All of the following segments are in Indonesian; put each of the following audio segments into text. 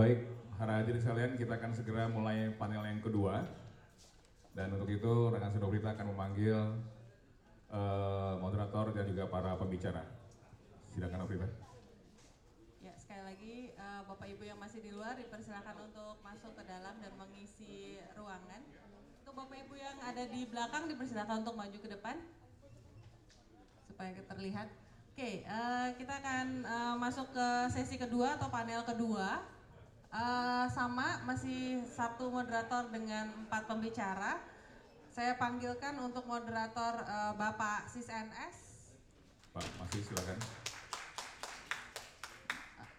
Baik, para hadirin sekalian, kita akan segera mulai panel yang kedua. Dan untuk itu, rekan Sudobrita akan memanggil uh, moderator dan juga para pembicara. Silakan Afrika. Ya, sekali lagi uh, Bapak Ibu yang masih di luar dipersilakan untuk masuk ke dalam dan mengisi ruangan. Untuk Bapak Ibu yang ada di belakang dipersilakan untuk maju ke depan supaya terlihat. Oke, uh, kita akan uh, masuk ke sesi kedua atau panel kedua. Uh, sama masih satu moderator dengan empat pembicara. Saya panggilkan untuk moderator uh, Bapak Sis NS. Pak, masih silakan.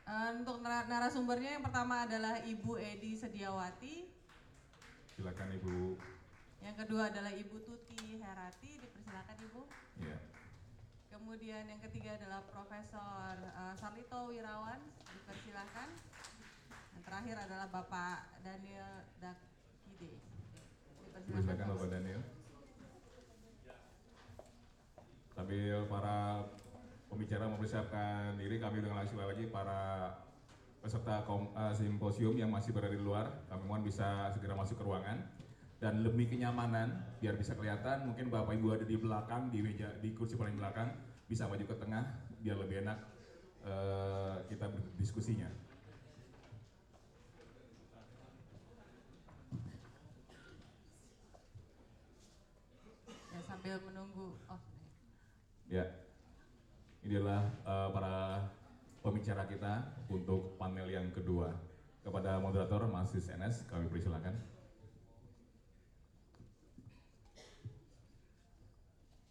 Uh, untuk narasumbernya yang pertama adalah Ibu Edi Sediawati. Silakan Ibu. Yang kedua adalah Ibu Tuti Herati, dipersilakan Ibu. Iya. Kemudian yang ketiga adalah Profesor uh, Sarlito Wirawan, dipersilakan. Terakhir adalah Bapak Daniel Dakide. Silakan Bapak Daniel. Sambil para pembicara mempersiapkan diri, kami udah langsung lagi para peserta kom, uh, simposium yang masih berada di luar, kami mohon bisa segera masuk ke ruangan dan lebih kenyamanan biar bisa kelihatan mungkin bapak ibu ada di belakang di meja di kursi paling belakang bisa maju ke tengah biar lebih enak uh, kita berdiskusinya. Sambil menunggu. Oh. Ya, ini adalah uh, para pembicara kita untuk panel yang kedua. Kepada moderator Mas NS, kami persilakan.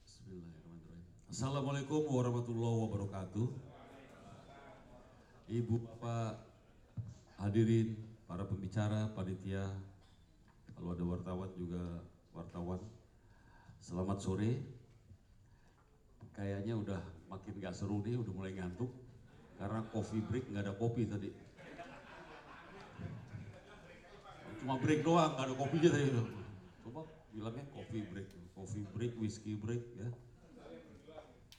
Bismillahirrahmanirrahim. Assalamualaikum warahmatullahi wabarakatuh. Ibu Bapak hadirin, para pembicara, panitia, kalau ada wartawan juga wartawan, Selamat sore. Kayaknya udah makin gak seru nih, udah mulai ngantuk. Karena coffee break nggak ada kopi tadi. Cuma break doang, nggak ada kopinya tadi. Coba bilangnya coffee break, coffee break, whiskey break ya.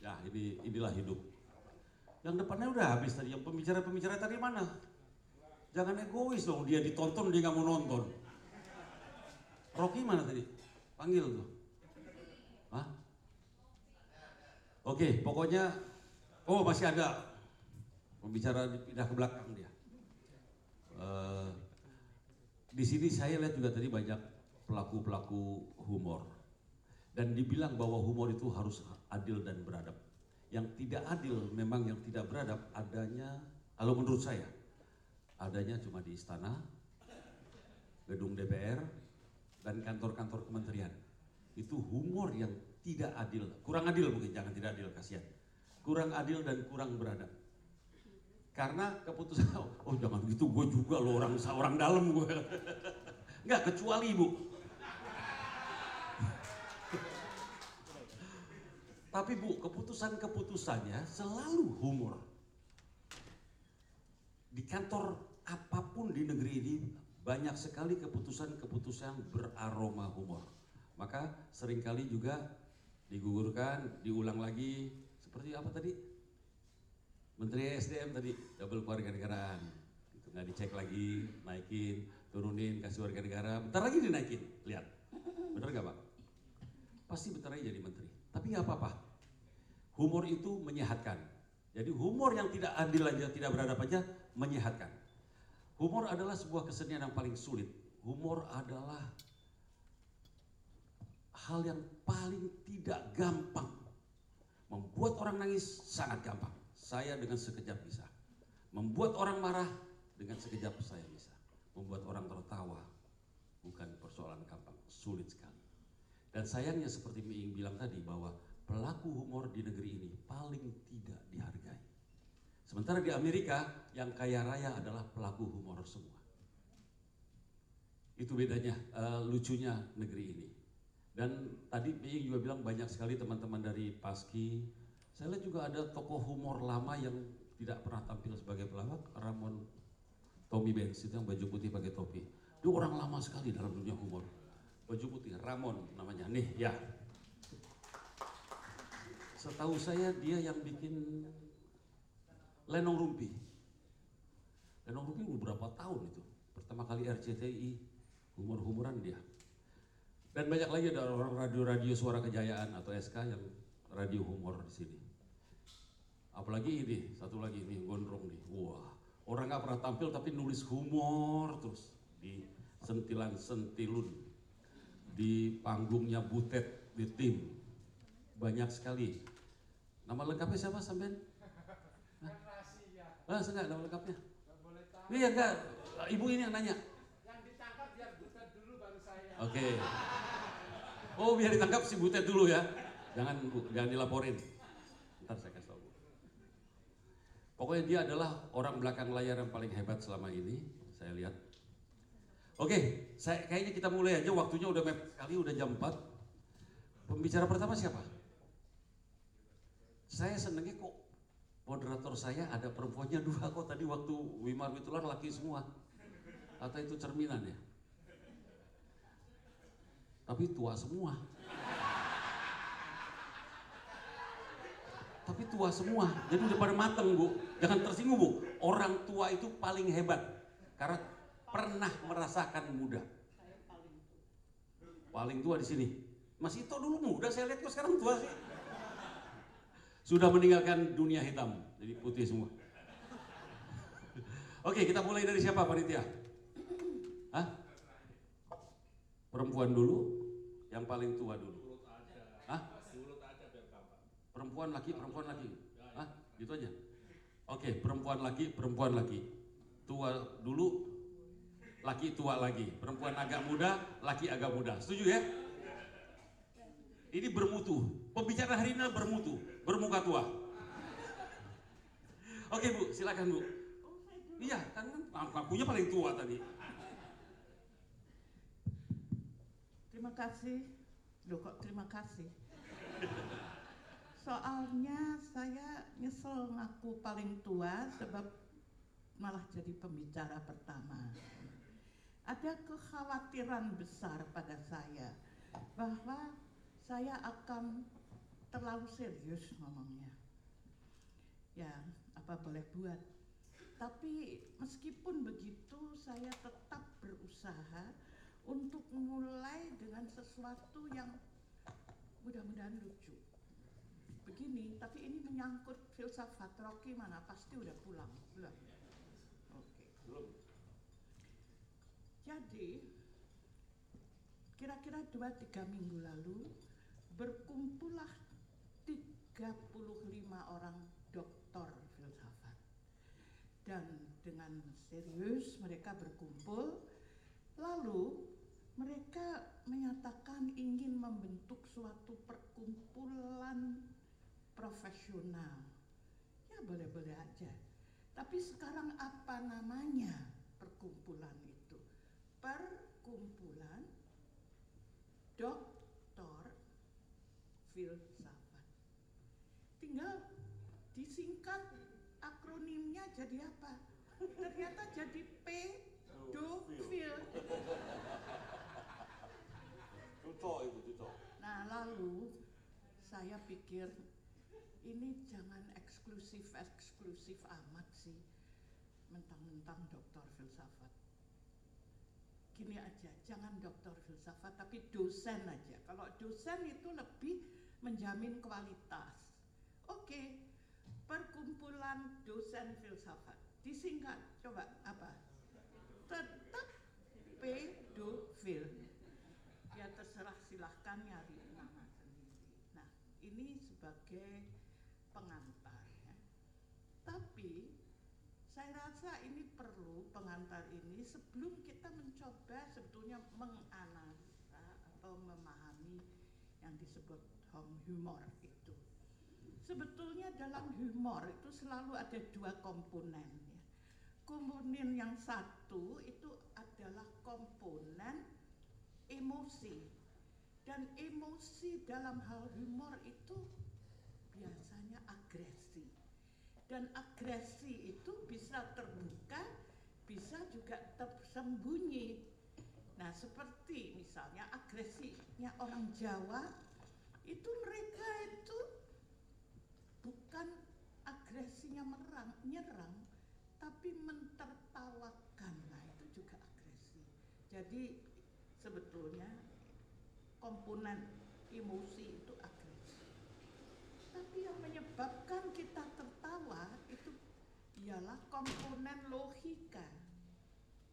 Ya ini inilah hidup. Yang depannya udah habis tadi, yang pembicara-pembicara tadi mana? Jangan egois dong, dia ditonton dia nggak mau nonton. Rocky mana tadi? Panggil tuh. Hah? Oke, pokoknya oh masih ada pembicara pindah ke belakang dia. Uh, di sini saya lihat juga tadi banyak pelaku-pelaku humor dan dibilang bahwa humor itu harus adil dan beradab. Yang tidak adil memang yang tidak beradab adanya, kalau menurut saya, adanya cuma di istana, gedung DPR, dan kantor-kantor kementerian itu humor yang tidak adil, kurang adil mungkin, jangan tidak adil, kasihan. Kurang adil dan kurang beradab. Karena keputusan, oh jangan gitu, gue juga lo orang seorang dalam gue. Enggak, kecuali ibu. Tapi bu, keputusan-keputusannya selalu humor. Di kantor apa pun di negeri ini banyak sekali keputusan-keputusan beraroma humor maka sering kali juga digugurkan, diulang lagi seperti apa tadi? Menteri SDM tadi double warga negaraan, itu nggak dicek lagi, naikin, turunin, kasih warga negara, bentar lagi dinaikin, lihat, bener nggak pak? Pasti bentar lagi jadi menteri, tapi nggak apa-apa. Humor itu menyehatkan. Jadi humor yang tidak adil aja, tidak beradab aja, menyehatkan. Humor adalah sebuah kesenian yang paling sulit. Humor adalah hal yang paling tidak gampang. Membuat orang nangis sangat gampang. Saya dengan sekejap bisa. Membuat orang marah dengan sekejap saya bisa. Membuat orang tertawa bukan persoalan gampang, sulit sekali. Dan sayangnya seperti Miing bilang tadi bahwa pelaku humor di negeri ini paling tidak dihargai. Sementara di Amerika yang kaya raya adalah pelaku humor semua. Itu bedanya, eh, lucunya negeri ini. Dan tadi Bi juga bilang banyak sekali teman-teman dari Paski. Saya lihat juga ada tokoh humor lama yang tidak pernah tampil sebagai pelawak, Ramon Tommy Benz itu yang baju putih pakai topi. Dia orang lama sekali dalam dunia humor. Baju putih, Ramon namanya. Nih, ya. Setahu saya dia yang bikin Lenong Rumpi. Lenong Rumpi udah berapa tahun itu? Pertama kali RCTI, humor-humoran dia. Dan banyak lagi ada orang radio-radio suara kejayaan atau SK yang radio humor di sini. Apalagi ini, satu lagi nih, gondrong nih. Wah, orang nggak pernah tampil tapi nulis humor terus di sentilan sentilun di panggungnya butet di tim banyak sekali nama lengkapnya siapa sampean? Ah, enggak nama lengkapnya. Iya enggak, ibu ini yang nanya. Yang ditangkap biar butet dulu baru saya. Oke. Oh biar ditangkap si butet dulu ya. Jangan bu, jangan dilaporin. Ntar saya kasih tahu. Pokoknya dia adalah orang belakang layar yang paling hebat selama ini. Saya lihat. Oke, saya kayaknya kita mulai aja. Waktunya udah mepet sekali, udah jam 4. Pembicara pertama siapa? Saya senengnya kok moderator saya ada perempuannya dua kok tadi waktu Wimar Witular laki semua. Atau itu cerminan ya? Tapi tua semua. Tapi tua semua, jadi udah pada mateng bu. Jangan tersinggung bu. Orang tua itu paling hebat karena pernah merasakan muda. Paling tua di sini. Mas Ito dulu muda, saya lihat kok sekarang tua sih. Sudah meninggalkan dunia hitam, jadi putih semua. Oke, kita mulai dari siapa panitia? Hah? Perempuan dulu, yang paling tua dulu. Hah? Perempuan laki, perempuan laki. Hah? Gitu aja. Oke, perempuan laki, perempuan laki. Tua dulu, laki tua lagi. Perempuan agak muda, laki agak muda. Setuju ya? Ini bermutu. Pembicara hari ini bermutu, bermuka tua. Oke bu, silakan bu. Iya, kan ngakunya paling tua tadi. Terima kasih. Loh kok terima kasih? Soalnya saya nyesel ngaku paling tua sebab malah jadi pembicara pertama. Ada kekhawatiran besar pada saya bahwa saya akan terlalu serius ngomongnya. Ya, apa boleh buat. Tapi meskipun begitu saya tetap berusaha untuk mulai dengan sesuatu yang mudah-mudahan lucu. Begini, tapi ini menyangkut filsafat Rocky mana? Pasti udah pulang, belum? Oke. Belum. Jadi, kira-kira dua tiga minggu lalu berkumpullah 35 orang doktor filsafat. Dan dengan serius mereka berkumpul, lalu mereka menyatakan ingin membentuk suatu perkumpulan profesional. Ya boleh-boleh aja. Tapi sekarang apa namanya perkumpulan itu? Perkumpulan doktor filsafat. Tinggal disingkat akronimnya jadi apa? Ternyata jadi pedofil. Nah lalu saya pikir ini jangan eksklusif eksklusif amat sih mentang-mentang doktor filsafat. Gini aja, jangan doktor filsafat tapi dosen aja. Kalau dosen itu lebih menjamin kualitas. Oke, perkumpulan dosen filsafat disingkat coba apa? Tetap pedofil ya terserah silahkan nyari nama sendiri. Nah ini sebagai pengantar ya. Tapi saya rasa ini perlu pengantar ini sebelum kita mencoba sebetulnya menganalisa atau memahami yang disebut humor itu. Sebetulnya dalam humor itu selalu ada dua komponen ya. Komponen yang satu itu adalah komponen emosi. Dan emosi dalam hal humor itu agresi. Dan agresi itu bisa terbuka, bisa juga tersembunyi. Nah, seperti misalnya agresinya orang Jawa itu mereka itu bukan agresinya merang, nyerang, tapi mentertawakan. Nah, itu juga agresi. Jadi sebetulnya komponen emosi itu agresi. Tapi yang menyebabkan kita tertawa itu ialah komponen logika.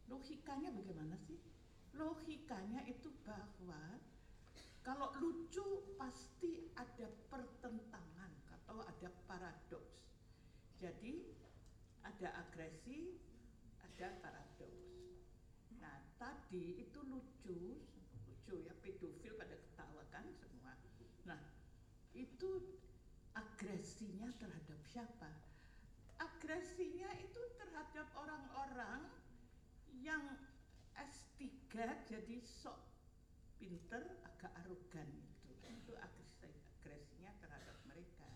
Logikanya bagaimana sih? Logikanya itu bahwa kalau lucu pasti ada pertentangan atau ada paradoks. Jadi ada agresi, ada paradoks. Nah tadi itu lucu, lucu ya pedofil pada ketawa kan semua. Nah itu agresinya terhadap siapa? Agresinya itu terhadap orang-orang yang S3 jadi sok pinter agak arogan itu itu agresi, agresinya terhadap mereka.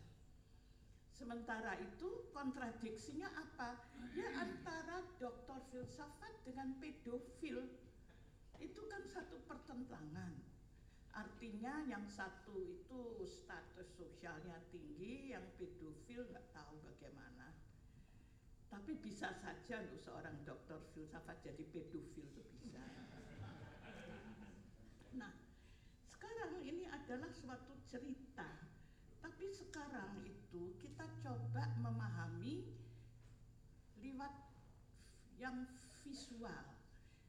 Sementara itu kontradiksinya apa? Ya antara doktor filsafat dengan pedofil. Itu kan satu pertentangan. Artinya yang satu itu status sosialnya tinggi yang pedofil nggak tahu bagaimana tapi bisa saja loh seorang dokter filsafat jadi pedofil itu bisa Nah, sekarang ini adalah suatu cerita, tapi sekarang itu kita coba memahami lewat yang visual.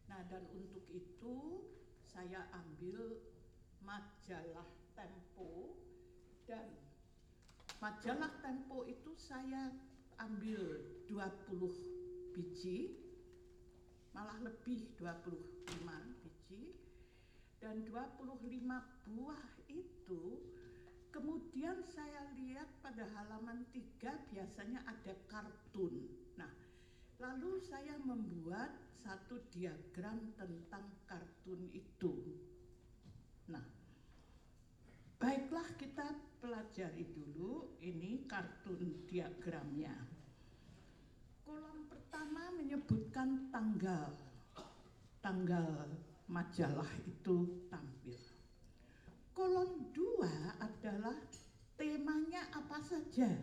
Nah, dan untuk itu saya ambil majalah Tempo dan majalah Tempo itu saya ambil 20 biji malah lebih 25 biji dan 25 buah itu kemudian saya lihat pada halaman 3 biasanya ada kartun. Nah, lalu saya membuat satu diagram tentang kartun itu. Nah, baiklah kita pelajari dulu ini kartun diagramnya. Kolom pertama menyebutkan tanggal. Tanggal majalah itu tampil. Kolom dua adalah temanya apa saja.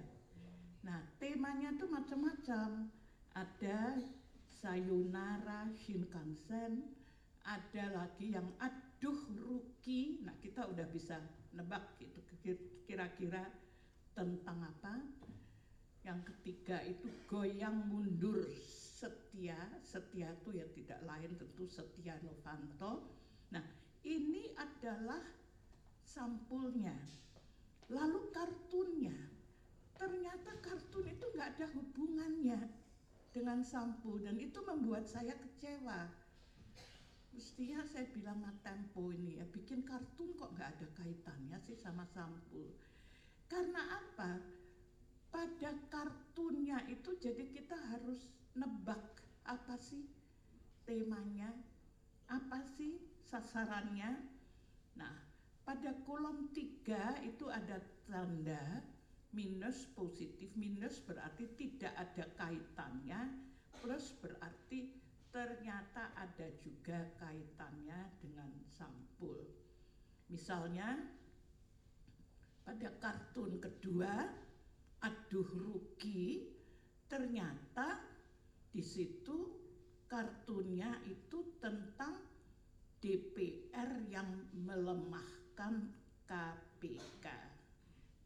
Nah, temanya itu macam-macam. Ada sayonara Shinkansen, ada lagi yang aduh ruki. Nah, kita udah bisa nebak gitu kira-kira tentang apa. Yang ketiga itu goyang mundur setia, setia itu ya tidak lain tentu setia Novanto. Nah, ini adalah sampulnya. Lalu kartunnya, ternyata kartun itu nggak ada hubungannya dengan sampul dan itu membuat saya kecewa. Mestinya saya bilang sama Tempo ini ya, bikin kartun kok nggak ada kaitannya sih sama sampul. Karena apa? Pada kartunnya itu jadi kita harus nebak apa sih temanya, apa sih sasarannya. Nah, pada kolom tiga itu ada tanda minus positif, minus berarti tidak ada kaitannya, plus berarti ternyata ada juga kaitannya dengan sampul. Misalnya pada kartun kedua, aduh rugi, ternyata di situ kartunnya itu tentang DPR yang melemahkan KPK.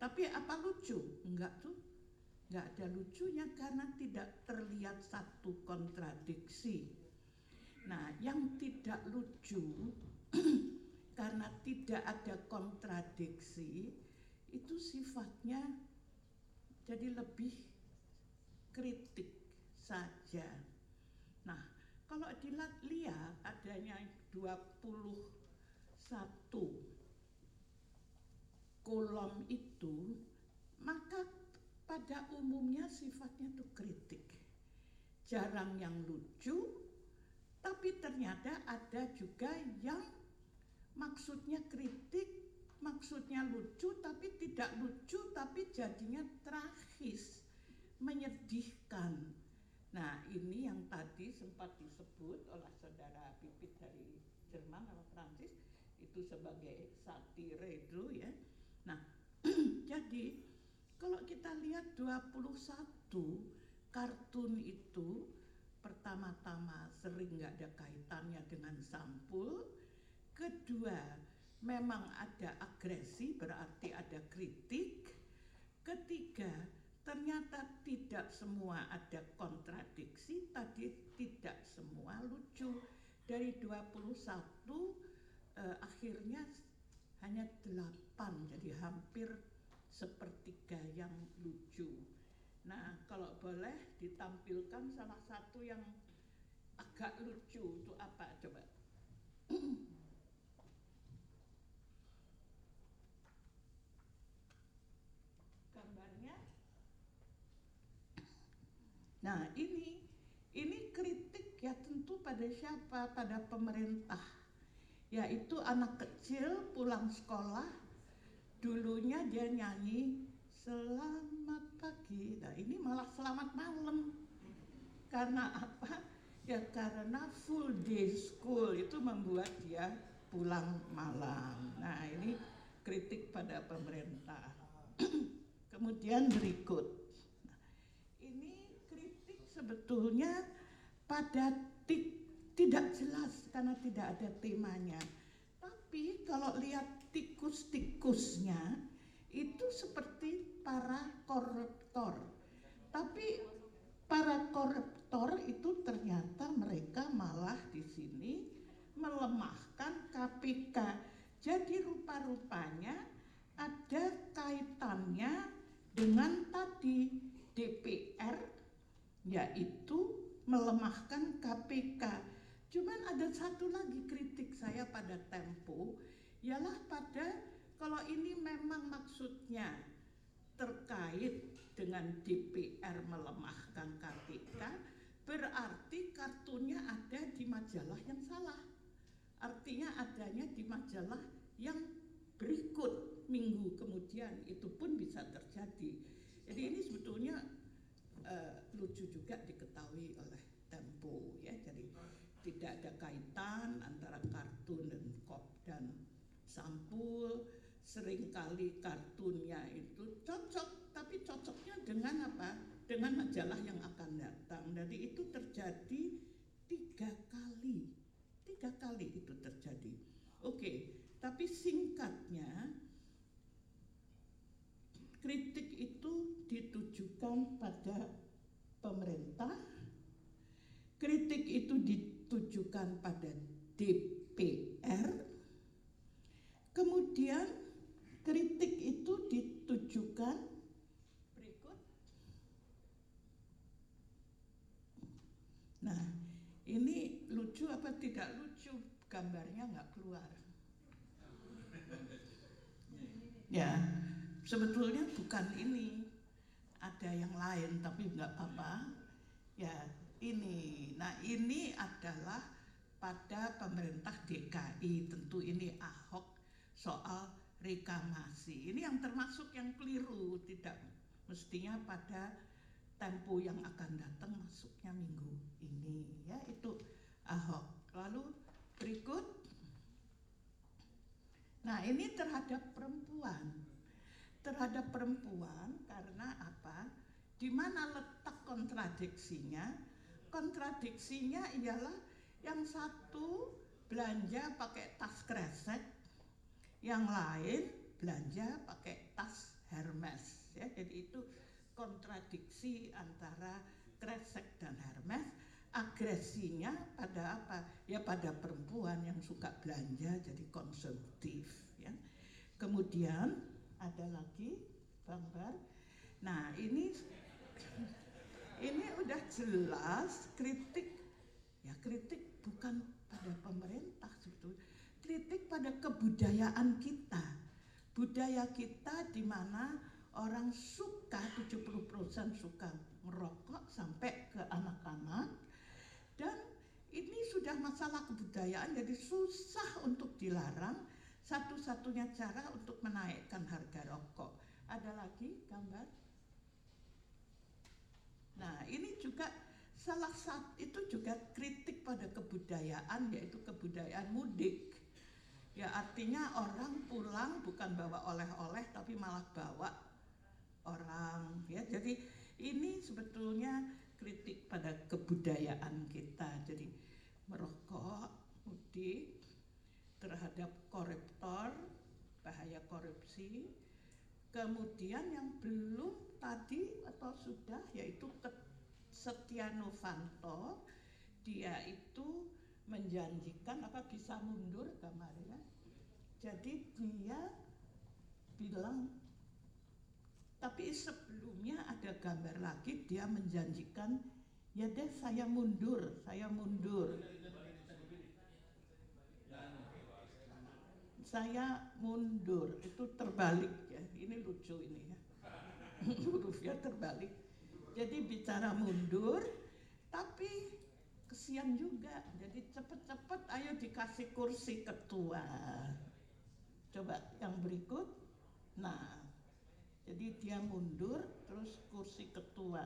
Tapi apa lucu? Enggak tuh. Enggak ada lucunya karena tidak terlihat satu kontradiksi. Nah, yang tidak lucu karena tidak ada kontradiksi itu sifatnya jadi lebih kritik saja. Nah, kalau dilihat adanya 21 kolom itu, maka pada umumnya sifatnya itu kritik. Jarang yang lucu, Tapi ternyata ada juga yang maksudnya kritik, maksudnya lucu tapi tidak lucu tapi jadinya tragis, menyedihkan. Nah, ini yang tadi sempat disebut oleh saudara Pipit dari Jerman atau Prancis itu sebagai satire itu ya. Nah, jadi kalau kita lihat 21 kartun itu pertama-tama sering nggak ada kaitannya dengan sampul. Kedua, memang ada agresi berarti ada kritik. Ketiga, ternyata tidak semua ada kontradiksi, tadi tidak semua lucu. Dari 21 eh, akhirnya hanya 8 jadi hampir sepertiga yang lucu. Nah, kalau boleh ditampilkan salah satu yang agak lucu itu apa coba? Gambarnya. Nah, ini ini kritik ya tentu pada siapa? Pada pemerintah. Yaitu anak kecil pulang sekolah dulunya dia nyanyi selamat pagi. Nah, ini malah selamat malam. Karena apa? Ya karena full day school itu membuat dia pulang malam. Nah, ini kritik pada pemerintah. Kemudian berikut. Nah, ini kritik sebetulnya pada ti- tidak jelas karena tidak ada temanya. Tapi kalau lihat tikus-tikusnya itu seperti para koruptor. Tapi para koruptor itu ternyata mereka malah di sini melemahkan KPK. Jadi rupa-rupanya ada kaitannya dengan tadi DPR yaitu melemahkan KPK. Cuman ada satu lagi kritik saya pada Tempo ialah pada kalau ini memang maksudnya terkait dengan DPR melemahkan KPK berarti kartunya ada di majalah yang salah. Artinya adanya di majalah yang berikut minggu kemudian itu pun bisa terjadi. Jadi ini sebetulnya eh, lucu juga diketahui oleh Tempo ya. Jadi tidak ada kaitan antara kartun dan kop dan sampul. Seringkali kartunnya itu cocok, tapi cocoknya dengan apa? Dengan majalah yang akan datang. Jadi itu terjadi tiga kali, tiga kali itu terjadi. Oke, tapi singkatnya kritik itu ditujukan pada pemerintah, kritik itu ditujukan pada DPR, kemudian kritik itu ditujukan berikut. Nah, ini lucu apa tidak lucu? Nggak keluar. Ya, sebetulnya bukan ini. Ada yang lain tapi nggak apa-apa. Ya, ini. Nah, ini adalah pada pemerintah DKI. Tentu ini Ahok soal reklamasi. Ini yang termasuk yang keliru, tidak mestinya pada tempo yang akan datang masuknya minggu ini ya itu Ahok. Lalu berikut Nah, ini terhadap perempuan. Terhadap perempuan karena apa? Di mana letak kontradiksinya? Kontradiksinya ialah yang satu belanja pakai tas kresek, yang lain belanja pakai tas Hermes ya. Jadi itu kontradiksi antara kresek dan Hermes agresinya pada apa? Ya pada perempuan yang suka belanja jadi konsumtif ya. Kemudian ada lagi gambar. Nah, ini ini udah jelas kritik ya kritik bukan pada pemerintah sebetulnya. Kritik pada kebudayaan kita. Budaya kita di mana orang suka 70% suka merokok sampai ke anak-anak dan ini sudah masalah kebudayaan jadi susah untuk dilarang. Satu-satunya cara untuk menaikkan harga rokok. Ada lagi gambar? Nah, ini juga salah satu itu juga kritik pada kebudayaan yaitu kebudayaan mudik. Ya artinya orang pulang bukan bawa oleh-oleh tapi malah bawa orang ya. Jadi ini sebetulnya kritik pada kebudayaan kita. Jadi merokok, mudik terhadap koruptor, bahaya korupsi. Kemudian yang belum tadi atau sudah yaitu Setia Novanto dia itu menjanjikan apa bisa mundur gambarnya. Jadi dia bilang tapi sebelumnya ada gambar lagi dia menjanjikan ya deh saya mundur, saya mundur. Saya mundur itu terbalik ya. Ini lucu ini ya. Hurufnya terbalik. Jadi bicara mundur tapi kesian juga. Jadi cepet-cepet ayo dikasih kursi ketua. Coba yang berikut. Nah, jadi dia mundur terus kursi ketua.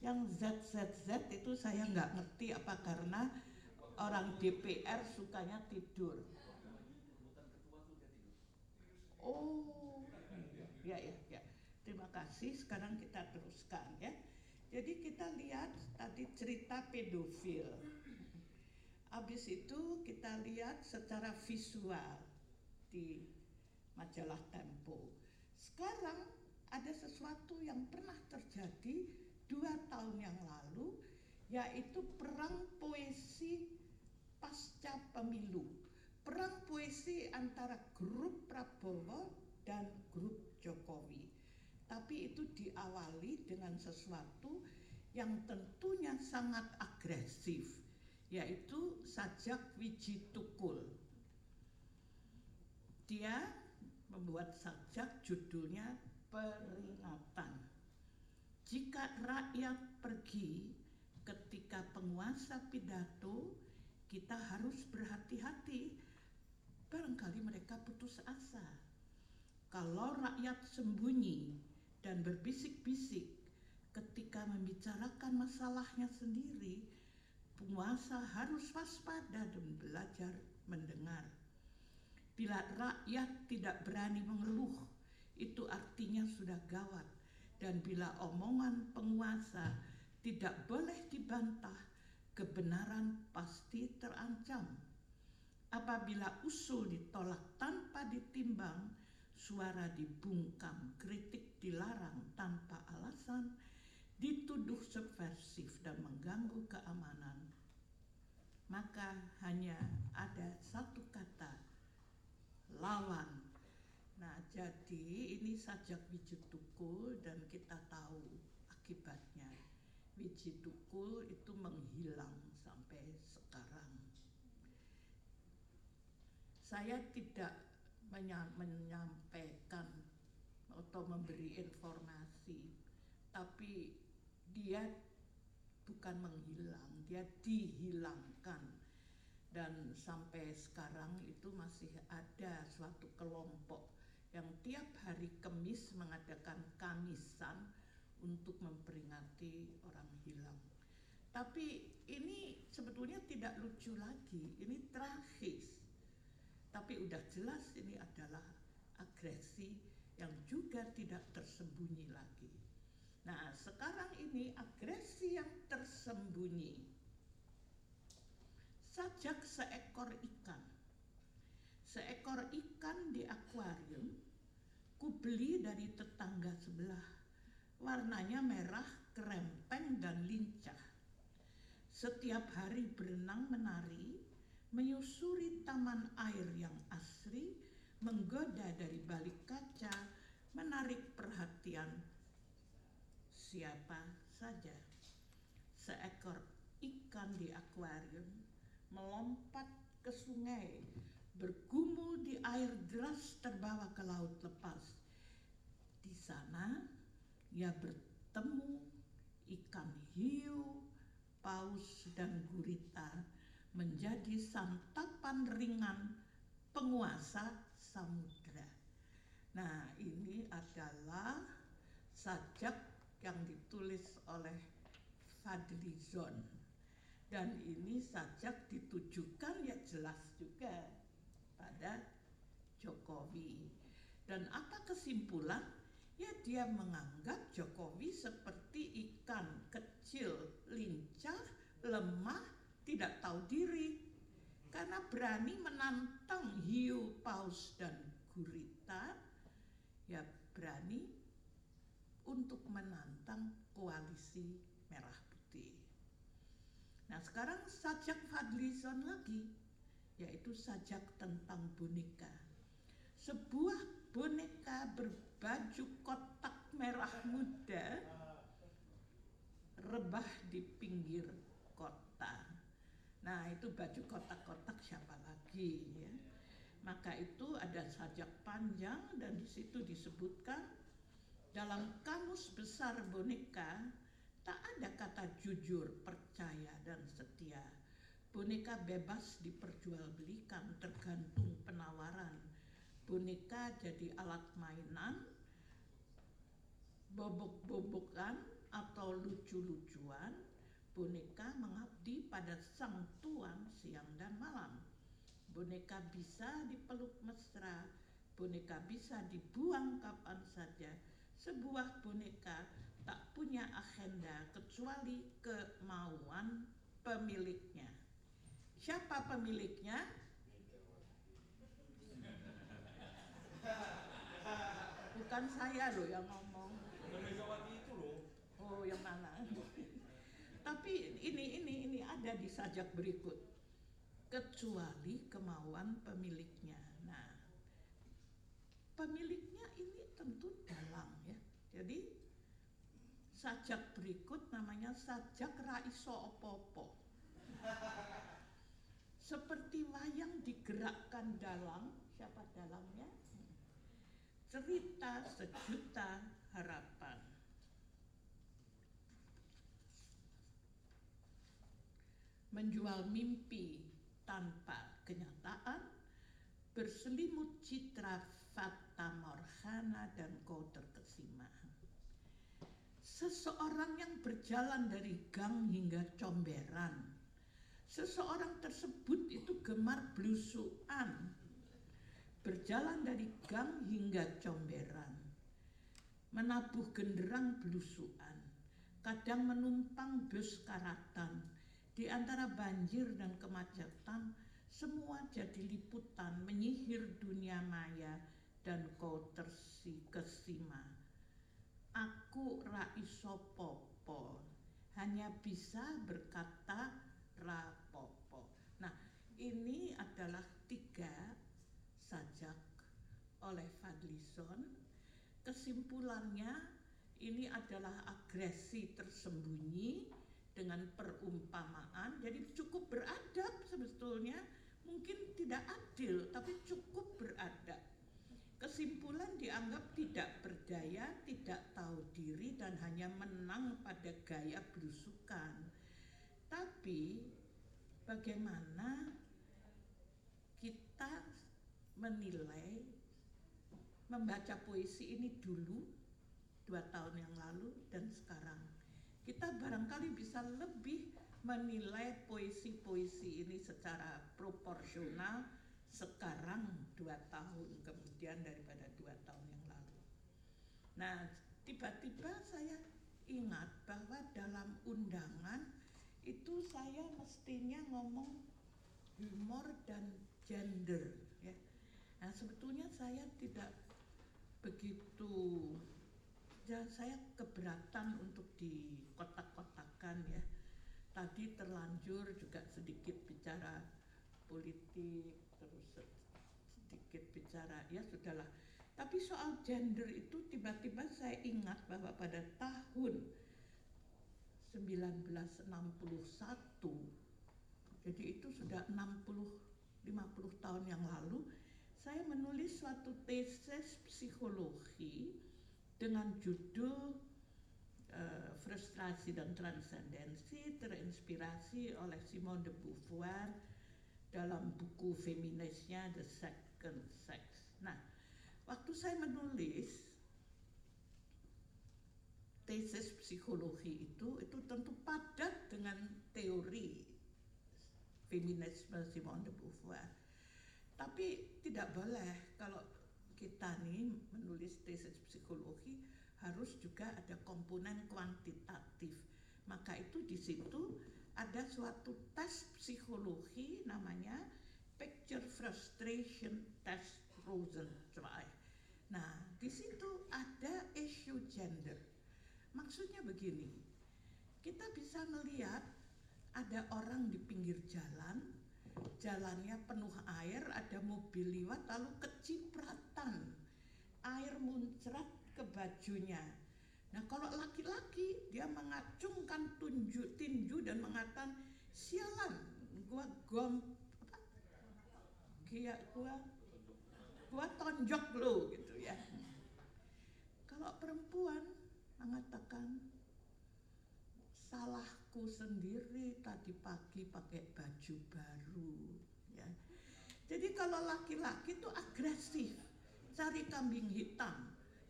Yang ZZZ itu saya nggak ngerti apa karena orang DPR sukanya tidur. Oh, ya ya ya. Terima kasih. Sekarang kita teruskan ya. Jadi kita lihat tadi cerita pedofil. Habis itu kita lihat secara visual di majalah Tempo. Sekarang ada sesuatu yang pernah terjadi dua tahun yang lalu, yaitu perang poesi pasca pemilu. Perang poesi antara grup Prabowo dan grup Jokowi. Tapi itu diawali dengan sesuatu yang tentunya sangat agresif, yaitu sajak wiji tukul. Dia membuat sajak judulnya peringatan. Jika rakyat pergi ketika penguasa pidato, kita harus berhati-hati. Barangkali mereka putus asa. Kalau rakyat sembunyi dan berbisik-bisik ketika membicarakan masalahnya sendiri, penguasa harus waspada dan belajar mendengar. Bila rakyat tidak berani mengeluh, itu artinya sudah gawat. Dan bila omongan penguasa tidak boleh dibantah, kebenaran pasti terancam. Apabila usul ditolak tanpa ditimbang, suara dibungkam, kritik dilarang tanpa alasan, dituduh subversif dan mengganggu keamanan, maka hanya ada satu kata, lawan. Nah, jadi ini sajak biji tukul dan kita tahu akibatnya. Biji tukul itu menghilang sampai sekarang. Saya tidak menya- menyampaikan atau memberi informasi, tapi dia bukan menghilang, dia dihilangkan dan sampai sekarang itu masih ada suatu kelompok yang tiap hari Kamis mengadakan kamisan untuk memperingati orang hilang. Tapi ini sebetulnya tidak lucu lagi, ini tragis. Tapi udah jelas ini adalah agresi yang juga tidak tersembunyi lagi. Nah, sekarang ini agresi yang tersembunyi sajak seekor ikan. Seekor ikan di akuarium ku beli dari tetangga sebelah. Warnanya merah, kerempeng dan lincah. Setiap hari berenang menari, menyusuri taman air yang asri, menggoda dari balik kaca, menarik perhatian siapa saja. Seekor ikan di akuarium melompat ke sungai, bergumul di air deras terbawa ke laut lepas. Di sana ia bertemu ikan hiu, paus dan gurita menjadi santapan ringan penguasa samudra. Nah, ini adalah sajak yang ditulis oleh Fadlizon. Dan ini sajak ditujukan ya jelas juga pada Jokowi. Dan apa kesimpulan? Ya dia menganggap Jokowi seperti ikan kecil, lincah, lemah, tidak tahu diri. Karena berani menantang hiu, paus, dan gurita, ya berani untuk menantang koalisi merah putih. Nah sekarang sajak Fadlizon lagi, yaitu sajak tentang boneka. Sebuah boneka berbaju kotak merah muda rebah di pinggir kota. Nah itu baju kotak-kotak siapa lagi ya? Maka itu ada sajak panjang dan di situ disebutkan dalam kamus besar boneka tak ada kata jujur, percaya dan setia. Boneka bebas diperjualbelikan tergantung penawaran. Boneka jadi alat mainan, bobok-bobokan atau lucu-lucuan. Boneka mengabdi pada sang tuan siang dan malam. Boneka bisa dipeluk mesra, boneka bisa dibuang kapan saja. Sebuah boneka tak punya agenda kecuali kemauan pemiliknya. Siapa pemiliknya? Bukan saya loh yang ngomong. Oh, yang mana? Tapi ini ini ini ada di sajak berikut. Kecuali kemauan pemiliknya. Nah, pemiliknya ini tentu dalang ya. Jadi sajak berikut namanya sajak raiso opopo. Seperti wayang digerakkan dalang, siapa dalangnya? Cerita sejuta harapan. Menjual mimpi tanpa kenyataan, berselimut citra fata morgana dan kau terkesima. Seseorang yang berjalan dari gang hingga comberan, seseorang tersebut itu gemar blusuan, berjalan dari gang hingga comberan, menabuh genderang blusuan, kadang menumpang bus karatan, di antara banjir dan kemacetan, semua jadi liputan menyihir dunia maya dan kau tersikesima. Aku raiso popo, hanya bisa berkata rapopo. Ini adalah tiga sajak oleh Fadlison. Kesimpulannya ini adalah agresi tersembunyi dengan perumpamaan. Jadi cukup beradab sebetulnya. Mungkin tidak adil tapi cukup beradab. Kesimpulan dianggap tidak berdaya, tidak tahu diri dan hanya menang pada gaya belusukan. Tapi bagaimana kita menilai membaca puisi ini dulu dua tahun yang lalu dan sekarang kita barangkali bisa lebih menilai puisi-puisi ini secara proporsional sekarang dua tahun kemudian daripada dua tahun yang lalu. Nah, tiba-tiba saya ingat bahwa dalam undangan itu saya mestinya ngomong humor dan gender ya. Nah, sebetulnya saya tidak begitu ya saya keberatan untuk di kotak-kotakan ya. Tadi terlanjur juga sedikit bicara politik terus sedikit bicara ya sudahlah. Tapi soal gender itu tiba-tiba saya ingat bahwa pada tahun 1961 jadi itu sudah 60 50 tahun yang lalu saya menulis suatu tesis psikologi dengan judul eh, frustrasi dan transendensi terinspirasi oleh Simone de Beauvoir dalam buku feminisnya The Second Sex. Nah, waktu saya menulis tesis psikologi itu itu tentu padat dengan teori feminisme Simone de Beauvoir. Tapi tidak boleh kalau kita nih menulis tesis psikologi harus juga ada komponen kuantitatif. Maka itu di situ ada suatu tes psikologi namanya Picture Frustration Test Rosenzweig. Nah, di situ ada isu gender. Maksudnya begini, kita bisa melihat ada orang di pinggir jalan, jalannya penuh air, ada mobil lewat lalu kecipratan, air muncrat ke bajunya. Nah kalau laki-laki dia mengacungkan tunjuk tinju dan mengatakan sialan, gua gom apa? Gua gua tonjok lo gitu ya. Kalau perempuan mengatakan salahku sendiri tadi pagi pakai baju baru ya. Jadi kalau laki-laki itu agresif, cari kambing hitam,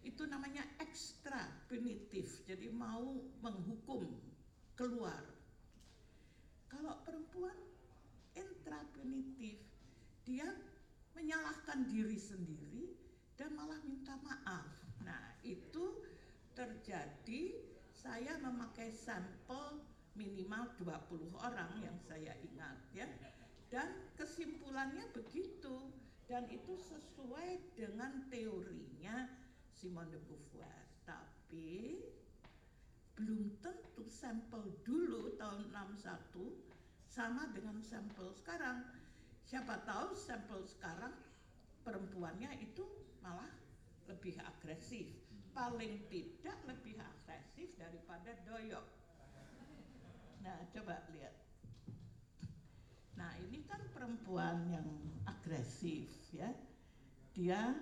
itu namanya ekstra punitif, jadi mau menghukum keluar. Kalau perempuan intrapunitif, dia menyalahkan diri sendiri dan malah minta maaf. Nah, itu terjadi saya memakai sampel minimal 20 orang yang saya ingat ya. Dan kesimpulannya begitu dan itu sesuai dengan teorinya Simone de Beauvoir. Tapi belum tentu sampel dulu tahun 61 sama dengan sampel sekarang. Siapa tahu sampel sekarang perempuannya itu malah lebih agresif. Paling tidak lebih agresif daripada doyok. Nah, coba lihat. Nah, ini kan perempuan yang agresif ya. Dia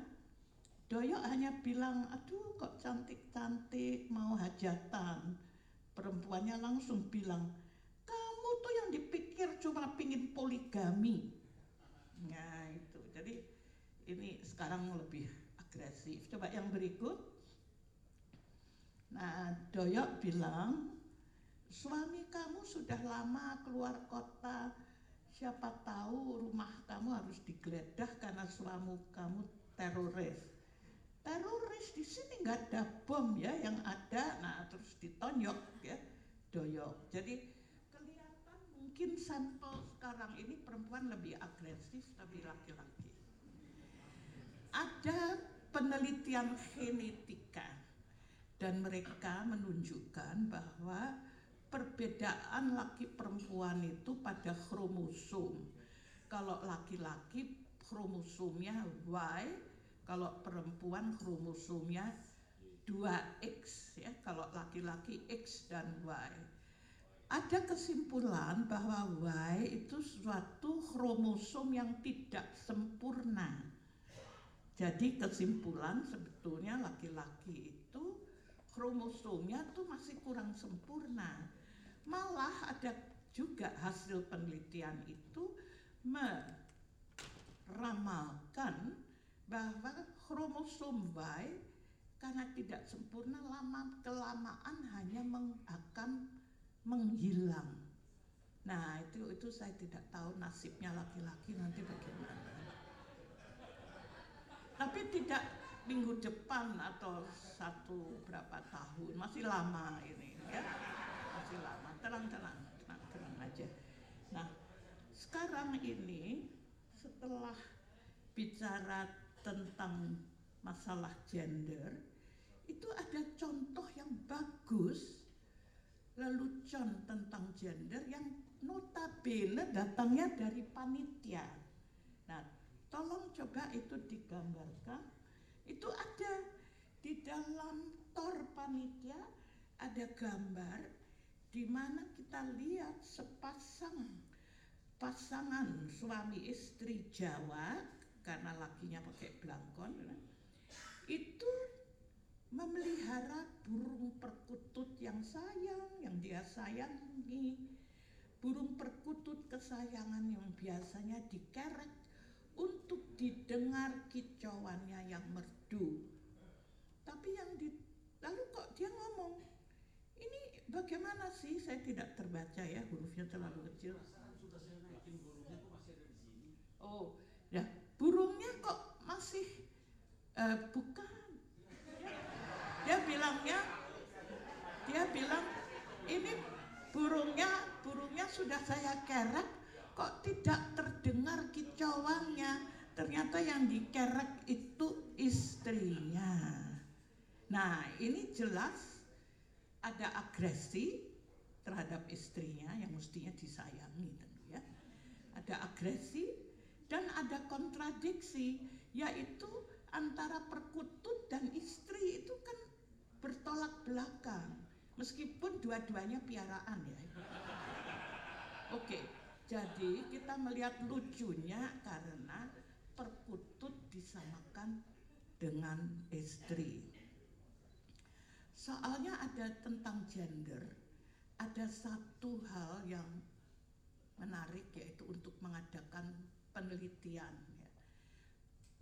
Doyok hanya bilang, aduh kok cantik-cantik mau hajatan. Perempuannya langsung bilang, kamu tuh yang dipikir cuma pingin poligami. Nah itu, jadi ini sekarang lebih agresif. Coba yang berikut. Nah Doyok bilang, suami kamu sudah lama keluar kota, siapa tahu rumah kamu harus digeledah karena suami kamu teroris. Teroris di sini nggak ada bom ya yang ada. Nah terus ditonjok ya doyok. Jadi kelihatan mungkin sampel sekarang ini perempuan lebih agresif tapi laki-laki. Ada penelitian genetika dan mereka menunjukkan bahwa perbedaan laki perempuan itu pada kromosom kalau laki-laki kromosomnya Y kalau perempuan kromosomnya 2X ya, kalau laki-laki X dan Y. Ada kesimpulan bahwa Y itu suatu kromosom yang tidak sempurna. Jadi kesimpulan sebetulnya laki-laki itu kromosomnya tuh masih kurang sempurna. Malah ada juga hasil penelitian itu meramalkan bahwa kromosom Y karena tidak sempurna lama kelamaan hanya meng, akan menghilang. Nah itu itu saya tidak tahu nasibnya laki-laki nanti bagaimana. Tapi tidak minggu depan atau satu berapa tahun masih lama ini ya masih lama tenang tenang tenang, tenang aja. Nah sekarang ini setelah bicara tentang masalah gender itu ada contoh yang bagus lelucon tentang gender yang notabene datangnya dari panitia. Nah, tolong coba itu digambarkan. Itu ada di dalam tor panitia ada gambar di mana kita lihat sepasang pasangan suami istri Jawa karena lakinya pakai belangkon ya. itu memelihara burung perkutut yang sayang, yang dia sayangi. Burung perkutut kesayangan yang biasanya dikerek untuk didengar kicauannya yang merdu. Tapi yang di lalu kok dia ngomong, bagaimana sih? Saya tidak terbaca ya hurufnya terlalu kecil. Oh, ya burungnya kok masih eh, bukan. Dia bilangnya, dia bilang ini burungnya, burungnya sudah saya kerek, kok tidak terdengar kicauannya. Ternyata yang dikerek itu istrinya. Nah, ini jelas ada agresi terhadap istrinya yang mestinya disayangi tentu ya. Ada agresi dan ada kontradiksi yaitu antara perkutut dan istri itu kan bertolak belakang meskipun dua-duanya piaraan ya. Oke, jadi kita melihat lucunya karena perkutut disamakan dengan istri. Soalnya ada tentang gender, ada satu hal yang menarik yaitu untuk mengadakan penelitian. ya.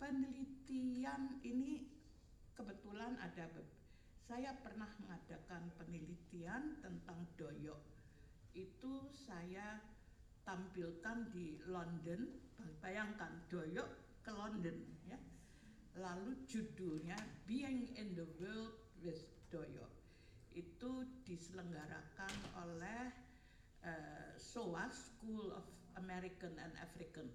Penelitian ini kebetulan ada saya pernah mengadakan penelitian tentang doyok. Itu saya tampilkan di London. Bayangkan doyok ke London ya. Lalu judulnya Being in the World with Doyok. Itu diselenggarakan oleh eh, SOAS School of American and African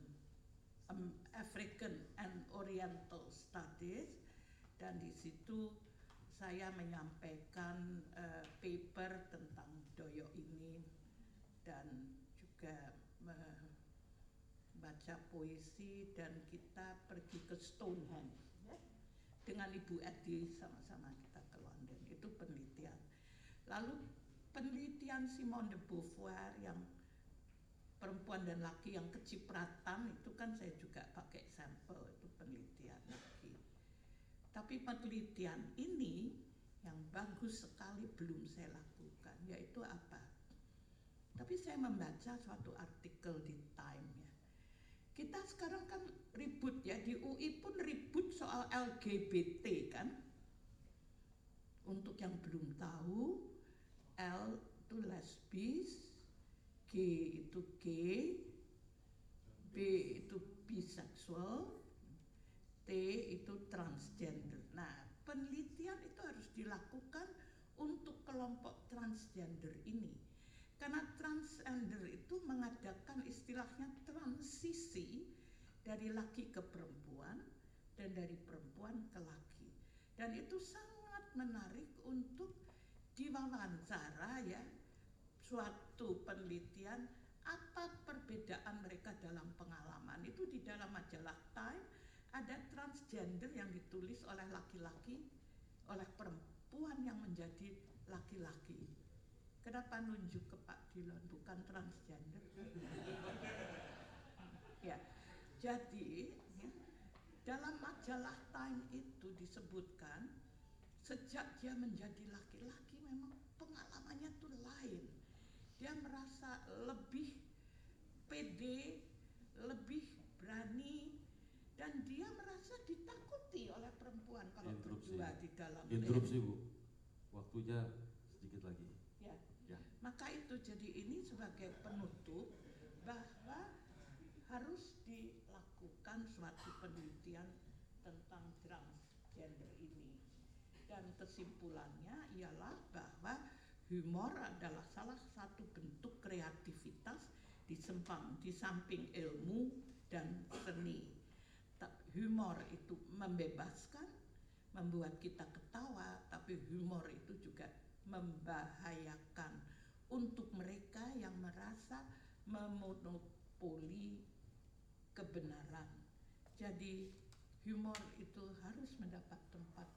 Am- African and Oriental Studies dan di situ saya menyampaikan eh, paper tentang doyok ini dan juga membaca puisi dan kita pergi ke Stonehenge ya. dengan Ibu Edi sama-sama itu penelitian. Lalu penelitian Simone de Beauvoir yang perempuan dan laki yang kecipratan itu kan saya juga pakai sampel itu penelitian lagi. Tapi penelitian ini yang bagus sekali belum saya lakukan yaitu apa? Tapi saya membaca suatu artikel di Time ya. Kita sekarang kan ribut ya di UI pun ribut soal LGBT kan yang belum tahu L itu lesbis G itu gay B itu biseksual T itu transgender. Nah penelitian itu harus dilakukan untuk kelompok transgender ini. Karena transgender itu mengadakan istilahnya transisi dari laki ke perempuan dan dari perempuan ke laki. Dan itu sangat menarik untuk diwawancara ya. Suatu penelitian apa perbedaan mereka dalam pengalaman? Itu di dalam majalah Time ada transgender yang ditulis oleh laki-laki oleh perempuan yang menjadi laki-laki. Kenapa nunjuk ke Pak Dilon bukan transgender. Ya jadi ya, dalam majalah Time itu disebutkan sejak dia menjadi laki-laki memang pengalamannya tuh lain dia merasa lebih pede lebih berani dan dia merasa ditakuti oleh perempuan kalau Interupsi. berdua di dalam Interupsi Bu, waktunya sedikit lagi. Ya. Ya. Maka itu jadi ini sebagai penutup bahwa harus dilakukan suatu penelitian tentang transgender ini. Dan kesimpulannya ialah bahwa humor adalah salah satu bentuk kreativitas di sempang di samping ilmu dan seni. Humor itu membebaskan, membuat kita ketawa, tapi humor itu juga membahayakan untuk mereka yang merasa memonopoli kebenaran. Jadi humor itu harus mendapat tempat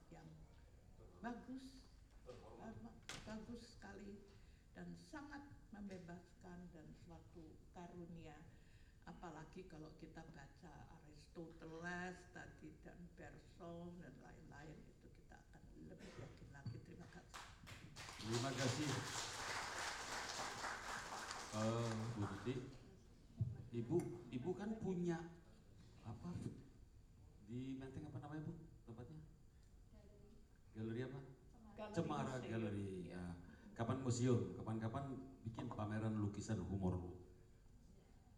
bagus, ba- bagus sekali dan sangat membebaskan dan suatu karunia. Apalagi kalau kita baca Aristoteles tadi dan Bergson dan lain-lain itu kita akan lebih yakin lagi. Terima Terima kasih. Eh, Bu Tuti, Ibu, Ibu kan punya apa di Menteng apa namanya Bu tempatnya? Galeri apa? Cemara Galeri. Ya. Kapan museum? Kapan-kapan bikin pameran lukisan humor Bu.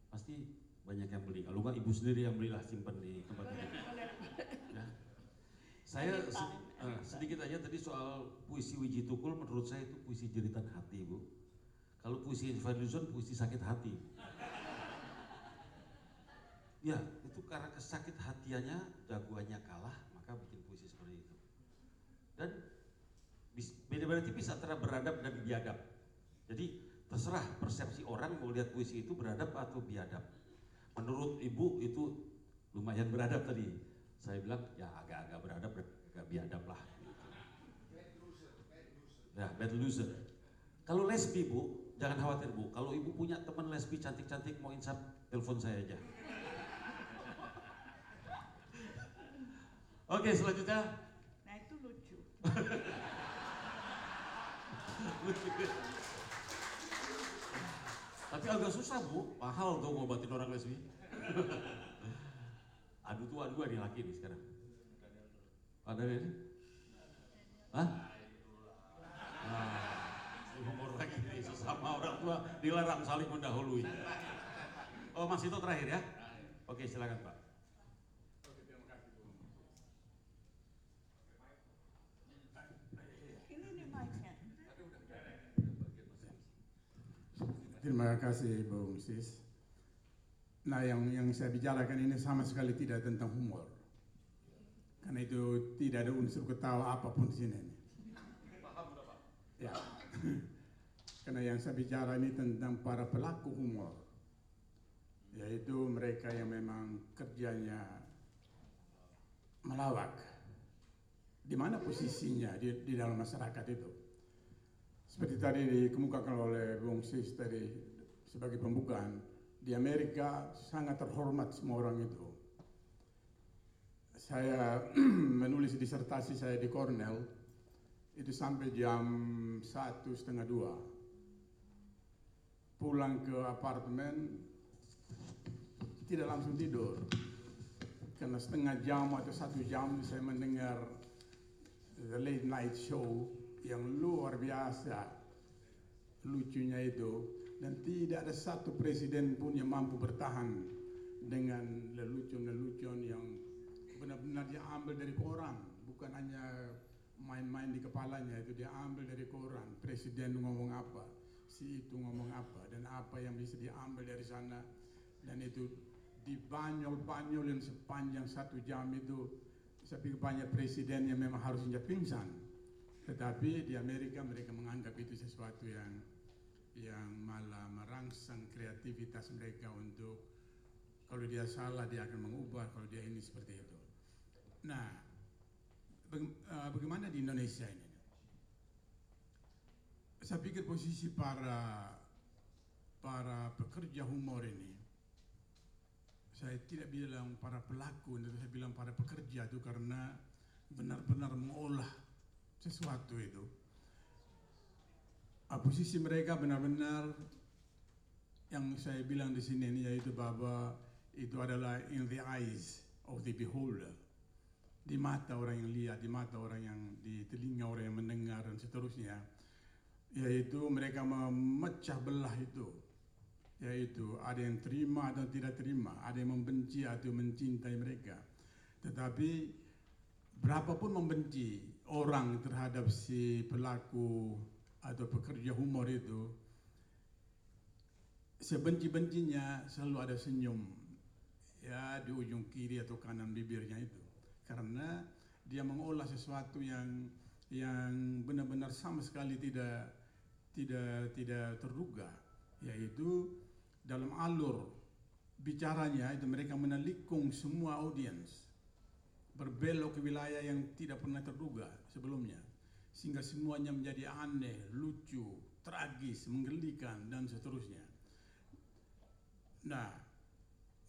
Pasti banyak yang beli. Kalau nggak Ibu sendiri yang belilah simpan di tempat ini. Ya. Saya se- eh, sedikit aja tadi soal puisi Wiji Tukul menurut saya itu puisi jeritan hati Bu. Kalau puisi Fadlizon puisi sakit hati. Ya, itu karena kesakit hatiannya jagoannya kalah, maka bikin puisi seperti itu. Dan beda-beda tipis antara beradab dan biadab. Jadi terserah persepsi orang mau lihat puisi itu beradab atau biadab. Menurut ibu itu lumayan beradab tadi. Saya bilang ya agak-agak beradab, agak biadab lah. Ya, bad loser. Kalau lesbi bu, jangan khawatir bu. Kalau ibu punya teman lesbi cantik-cantik mau insap, telepon saya aja. Oke, selanjutnya Nah itu lucu. Tapi agak susah bu, mahal tuh ngobatin orang lesbi. Aduh tua dua nih laki nih sekarang. Ada ini? Hah? Nah, umur lagi sesama orang tua dilarang saling mendahului. Oh Mas itu terakhir ya? Oke silakan Pak. Ini nih mic-nya. Terima kasih Bung Sis. Nah yang yang saya bicarakan ini sama sekali tidak tentang humor. Karena itu tidak ada unsur ketawa apa pun di sini. Ya. Karena yang saya bicara ini tentang para pelaku humor. Yaitu mereka yang memang kerjanya melawak. Di mana posisinya di, di dalam masyarakat itu. Seperti tadi dikemukakan oleh Bung Sis tadi sebagai pembukaan, di Amerika sangat terhormat semua orang itu. Saya menulis disertasi saya di Cornell itu sampai jam satu setengah dua. Pulang ke apartemen tidak langsung tidur karena setengah jam atau satu jam saya mendengar the late night show yang luar biasa. Lucunya itu. Dan tidak ada satu presiden pun yang mampu bertahan dengan lelucon-lelucon yang benar-benar dia ambil dari koran. Bukan hanya main-main di kepalanya itu dia ambil dari koran. Presiden ngomong apa si itu ngomong apa dan apa yang bisa diambil dari sana. Dan itu dibanyol-banyolin sepanjang satu jam itu. Saya pikir banyak presiden yang memang harusnya pingsan tetapi di Amerika mereka menganggap itu sesuatu yang yang malah merangsang kreativitas mereka untuk kalau dia salah dia akan mengubah kalau dia ini seperti itu. Nah, eh, bagaimana di Indonesia ini? Saya pikir posisi para para pekerja humor ini saya tidak bilang para pelaku, saya bilang para pekerja itu karena benar-benar mengolah sesuatu itu. Posisi mereka benar-benar yang saya bilang di sini ini yaitu bahwa itu adalah in the eyes of the beholder. Di mata orang yang lihat, di mata orang yang di telinga orang yang mendengar dan seterusnya. Yaitu mereka memecah belah itu yaitu ada yang terima atau tidak terima, ada yang membenci atau mencintai mereka. Tetapi berapapun membenci orang terhadap si pelaku atau pekerja humor itu, sebenci-bencinya selalu ada senyum ya di ujung kiri atau kanan bibirnya itu, karena dia mengolah sesuatu yang yang benar-benar sama sekali tidak tidak tidak terduga, yaitu dalam alur bicaranya itu mereka menelikung semua audiens berbelok ke wilayah yang tidak pernah terduga sebelumnya sehingga semuanya menjadi aneh, lucu, tragis, menggelikan dan seterusnya. Nah,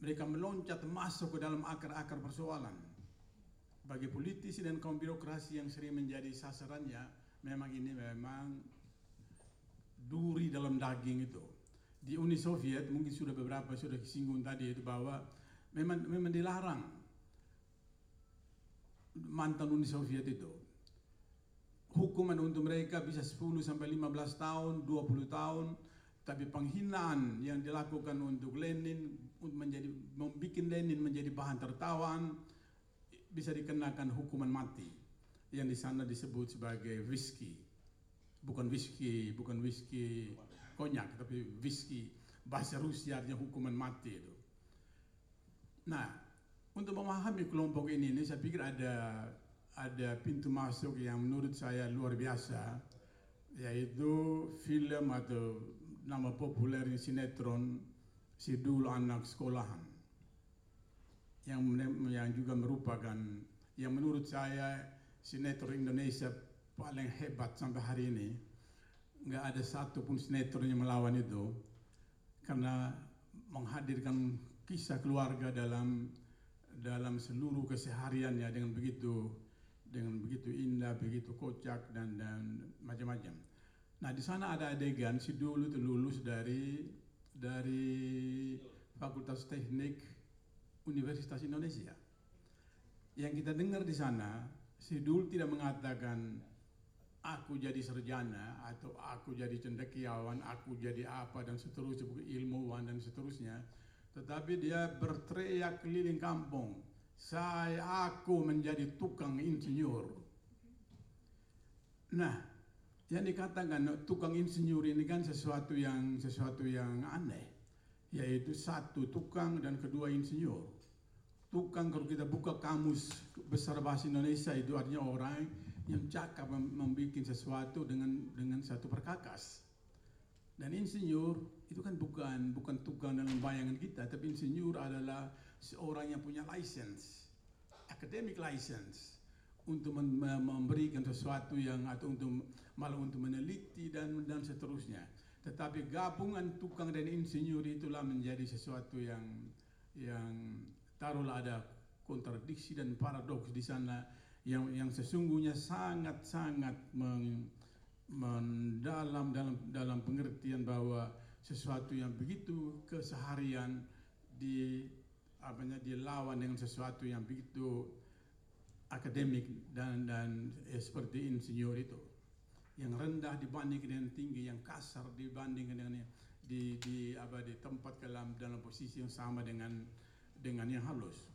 mereka meloncat masuk ke dalam akar-akar persoalan. Bagi politisi dan kaum birokrasi yang sering menjadi sasarannya, memang ini memang duri dalam daging itu. Di Uni Soviet mungkin sudah beberapa sudah disinggung tadi itu bahwa memang memang dilarang mantan Uni Soviet itu. Hukuman untuk mereka bisa 10 sampai 15 tahun, 20 tahun, tapi penghinaan yang dilakukan untuk Lenin untuk menjadi membuat Lenin menjadi bahan tertawaan bisa dikenakan hukuman mati. Yang di sana disebut sebagai whisky bukan whisky bukan whisky konyak tapi whisky bahasa Rusia artinya hukuman mati itu. Nah untuk memahami kelompok ini ini saya pikir ada ada pintu masuk yang menurut saya luar biasa yaitu film atau nama populer sinetron Sidul Anak Sekolahan yang yang juga merupakan yang menurut saya sinetron Indonesia paling hebat sampai hari ini. Nggak ada satu pun sinetron yang melawan itu karena menghadirkan kisah keluarga dalam dalam seluruh kesehariannya dengan begitu dengan begitu indah, begitu kocak dan dan macam-macam. Nah di sana ada adegan si dulu itu lulus dari dari Fakultas Teknik Universitas Indonesia. Yang kita dengar di sana, si dulu tidak mengatakan aku jadi sarjana atau aku jadi cendekiawan, aku jadi apa dan seterusnya, ilmuwan dan seterusnya. Tetapi dia berteriak keliling kampung, saya aku menjadi tukang insinyur. Nah, yang dikatakan tukang insinyur ini kan sesuatu yang sesuatu yang aneh, yaitu satu tukang dan kedua insinyur. Tukang kalau kita buka kamus besar bahasa Indonesia itu artinya orang yang cakap membuat sesuatu dengan dengan satu perkakas. Dan insinyur itu kan bukan bukan tukang dalam bayangan kita, tapi insinyur adalah seorang yang punya license, academic license untuk memberikan sesuatu yang atau untuk malah untuk meneliti dan dan seterusnya. Tetapi gabungan tukang dan insinyur itulah menjadi sesuatu yang yang taruhlah ada kontradiksi dan paradoks di sana yang yang sesungguhnya sangat sangat mendalam dalam dalam pengertian bahwa sesuatu yang begitu keseharian di apanya dilawan dengan sesuatu yang begitu akademik dan dan eh, seperti insinyur itu. Yang rendah dibanding dengan tinggi yang kasar dibanding dengan di di apa di tempat dalam dalam posisi yang sama dengan dengan yang halus.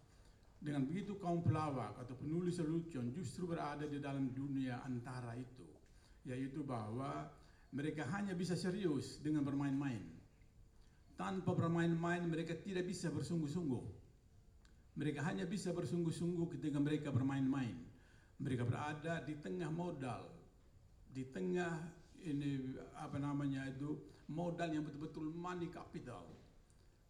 Dengan begitu kaum pelawak atau penulis lelucon justru berada di dalam dunia antara itu yaitu bahwa mereka hanya bisa serius dengan bermain-main. Tanpa bermain-main mereka tidak bisa bersungguh-sungguh. Mereka hanya bisa bersungguh-sungguh ketika mereka bermain-main. Mereka berada di tengah modal. Di tengah ini apa namanya itu modal yang betul-betul money capital.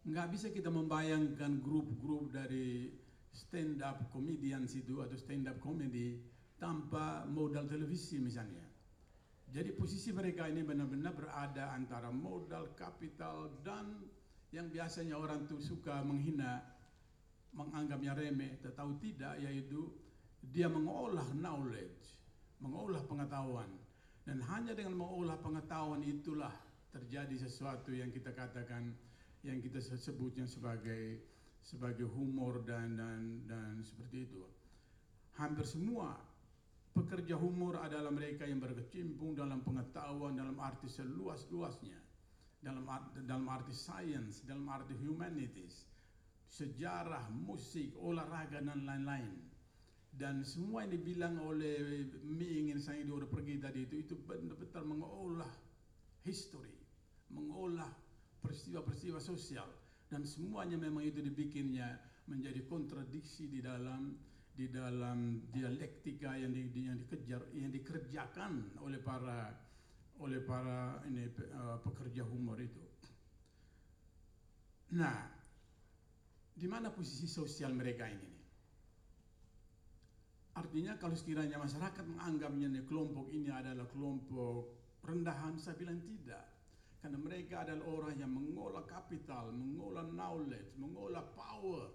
Nggak bisa kita membayangkan grup-grup dari stand up comedians itu atau stand up comedy tanpa modal televisi misalnya. Jadi posisi mereka ini benar-benar berada antara modal, kapital dan yang biasanya orang tuh suka menghina, menganggapnya remeh, tetapi tidak yaitu dia mengolah knowledge, mengolah pengetahuan dan hanya dengan mengolah pengetahuan itulah terjadi sesuatu yang kita katakan yang kita sebutnya sebagai sebagai humor dan dan dan seperti itu. Hampir semua pekerja humor adalah mereka yang berkecimpung dalam pengetahuan dalam arti seluas-luasnya, dalam arti, dalam arti sains, dalam arti humanities, sejarah, musik, olahraga dan lain-lain. Dan semua yang dibilang oleh Mi ingin saya udah pergi tadi itu itu benar-benar mengolah history, mengolah peristiwa-peristiwa sosial. Dan semuanya memang itu dibikinnya menjadi kontradiksi di dalam di dalam dialektika yang di, yang dikejar yang dikerjakan oleh para oleh para ini uh, pekerja humor itu. Nah, di mana posisi sosial mereka ini? Artinya kalau sekiranya masyarakat menganggapnya nih, kelompok ini adalah kelompok rendahan, saya bilang tidak. Karena mereka adalah orang yang mengolah kapital, mengolah knowledge, mengolah power.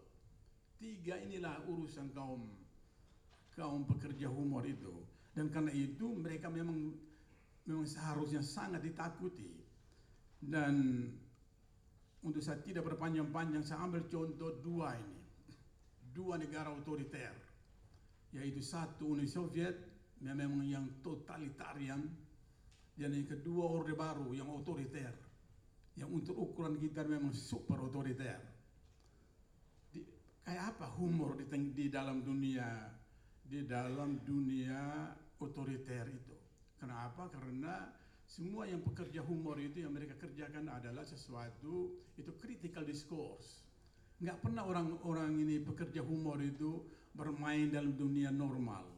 Tiga inilah urusan kaum kaum pekerja humor itu. Dan karena itu mereka memang memang seharusnya sangat ditakuti. Dan untuk saya tidak berpanjang-panjang saya ambil contoh dua ini. Dua negara otoriter yaitu satu Uni Soviet memang yang totalitarian dan yang kedua Orde Baru yang otoriter. Yang untuk ukuran kita memang super otoriter kayak apa humor di, di dalam dunia di dalam dunia otoriter itu? Kenapa? Karena semua yang pekerja humor itu yang mereka kerjakan adalah sesuatu itu critical discourse. Nggak pernah orang-orang ini pekerja humor itu bermain dalam dunia normal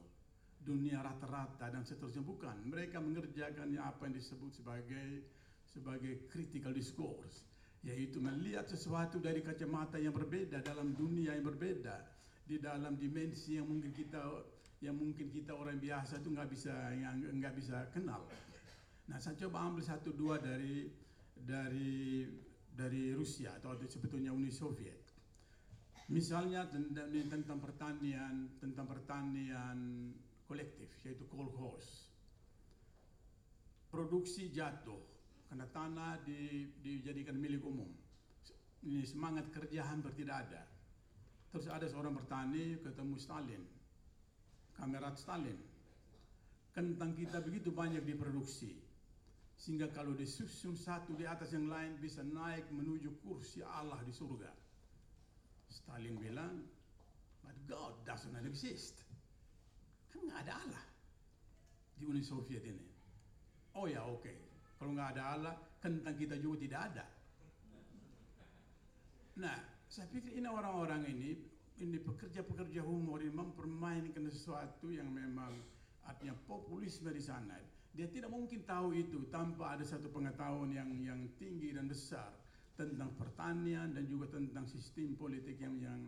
dunia rata-rata dan seterusnya. Bukan. Mereka mengerjakan apa yang disebut sebagai sebagai critical discourse yaitu melihat sesuatu dari kacamata yang berbeda dalam dunia yang berbeda di dalam dimensi yang mungkin kita yang mungkin kita orang biasa itu nggak bisa yang nggak bisa kenal. Nah saya coba ambil satu dua dari dari dari Rusia atau sebetulnya Uni Soviet. Misalnya tentang, tentang pertanian tentang pertanian kolektif yaitu kolkhoz produksi jatuh karena tanah di, dijadikan milik umum. Ini semangat kerja hampir tidak ada. Terus ada seorang petani ketemu Stalin. Kamerat Stalin. Kentang kita begitu banyak diproduksi. Sehingga kalau disusun satu di atas yang lain bisa naik menuju kursi Allah di surga. Stalin bilang but God doesn't exist. Kan nggak ada Allah di Uni Soviet ini. Oh ya oke kalau nggak ada Allah kentang kita juga tidak ada. Nah saya pikir ini orang-orang ini ini pekerja-pekerja humor ini mempermainkan sesuatu yang memang artinya populisme di sana. Dia tidak mungkin tahu itu tanpa ada satu pengetahuan yang yang tinggi dan besar tentang pertanian dan juga tentang sistem politik yang yang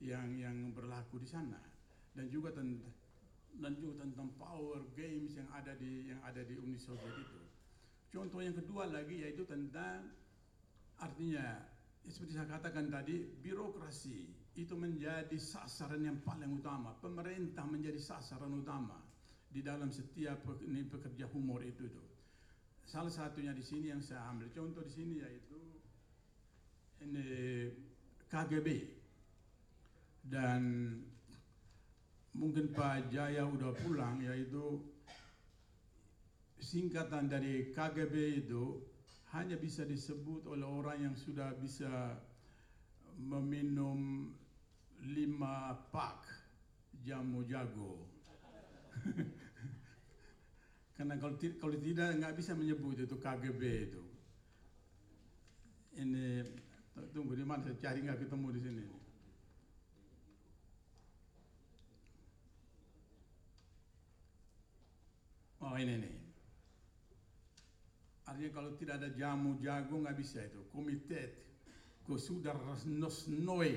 yang yang berlaku di sana. Dan juga tentang dan juga tentang power games yang ada di yang ada di Uni Soviet itu. Contoh yang kedua lagi yaitu tentang artinya ya seperti saya katakan tadi birokrasi itu menjadi sasaran yang paling utama. Pemerintah menjadi sasaran utama di dalam setiap pekerja humor itu tuh. Salah satunya di sini yang saya ambil contoh di sini yaitu ini KGB dan mungkin Pak Jaya udah pulang yaitu singkatan dari KGB itu hanya bisa disebut oleh orang yang sudah bisa meminum lima pak jamu jago. Karena kalau, kalau tidak nggak bisa menyebut itu KGB itu. Ini tunggu di mana cari nggak ketemu di sini. Oh ini nih. Artinya kalau tidak ada jamu jago nggak bisa itu. Komitet Kosudar Nosnoi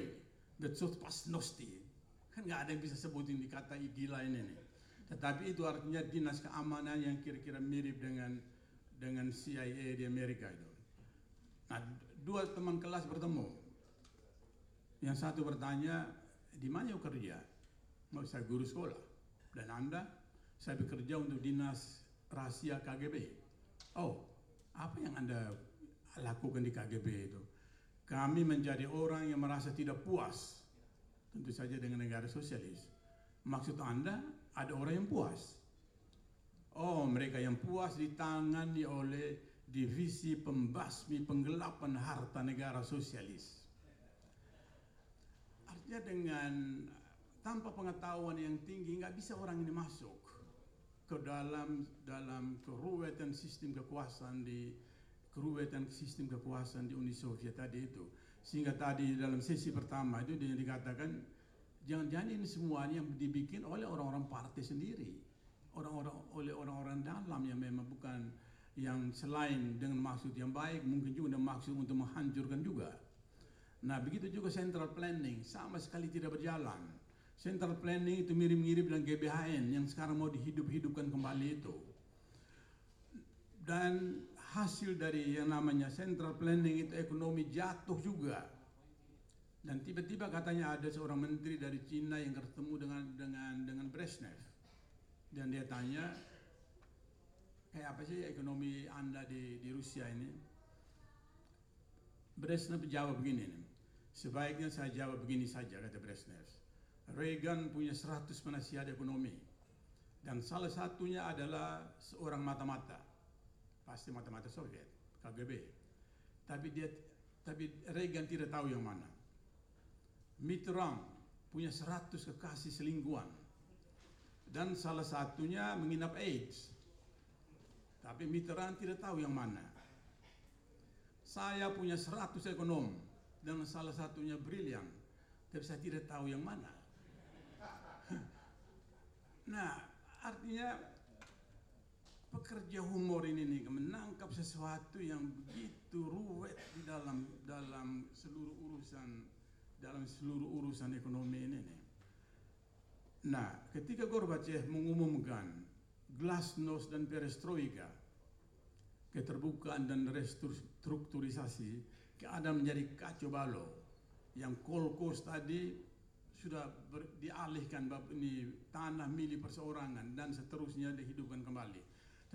Getsut Pas Nosti. Kan nggak ada yang bisa sebutin di kata gila ini nih. Tetapi itu artinya dinas keamanan yang kira-kira mirip dengan dengan CIA di Amerika itu. Nah, dua teman kelas bertemu. Yang satu bertanya, di mana kerja? Mau saya guru sekolah. Dan Anda? Saya bekerja untuk dinas rahasia KGB. Oh, apa yang Anda lakukan di KGB itu? Kami menjadi orang yang merasa tidak puas. Tentu saja dengan negara sosialis. Maksud Anda, ada orang yang puas. Oh, mereka yang puas ditangani oleh divisi pembasmi penggelapan harta negara sosialis. Artinya dengan tanpa pengetahuan yang tinggi nggak bisa orang ini masuk ke dalam dalam keruwetan sistem kekuasaan di keruwetan sistem kekuasaan di Uni Soviet tadi itu. Sehingga tadi dalam sesi pertama itu dia dikatakan jangan-jangan ini semuanya dibikin oleh orang-orang partai sendiri. Orang-orang oleh orang-orang dalam yang memang bukan yang selain dengan maksud yang baik mungkin juga dengan maksud untuk menghancurkan juga. Nah begitu juga central planning sama sekali tidak berjalan Central planning itu mirip-mirip dengan GBHN yang sekarang mau dihidup-hidupkan kembali itu. Dan hasil dari yang namanya central planning itu ekonomi jatuh juga. Dan tiba-tiba katanya ada seorang menteri dari Cina yang ketemu dengan dengan dengan Brezhnev. Dan dia tanya, kayak apa sih ekonomi Anda di, di Rusia ini? Brezhnev jawab begini. Sebaiknya saya jawab begini saja, kata Brezhnev. Reagan punya 100 penasihat ekonomi. Dan salah satunya adalah seorang mata-mata. Pasti mata-mata Soviet, KGB. Tapi dia tapi Reagan tidak tahu yang mana. Mitterrand punya 100 kekasih selingkuhan. Dan salah satunya menginap AIDS. Tapi Mitterrand tidak tahu yang mana. Saya punya 100 ekonom dan salah satunya brilian. Tapi saya tidak tahu yang mana. Nah, artinya pekerja humor ini nih menangkap sesuatu yang begitu ruwet di dalam dalam seluruh urusan dalam seluruh urusan ekonomi ini nih. Nah, ketika Gorbachev mengumumkan glasnost dan perestroika, keterbukaan dan restrukturisasi, keadaan menjadi kacau balau. Yang kolkos tadi sudah ber, dialihkan ini tanah milik perseorangan dan seterusnya dihidupkan kembali.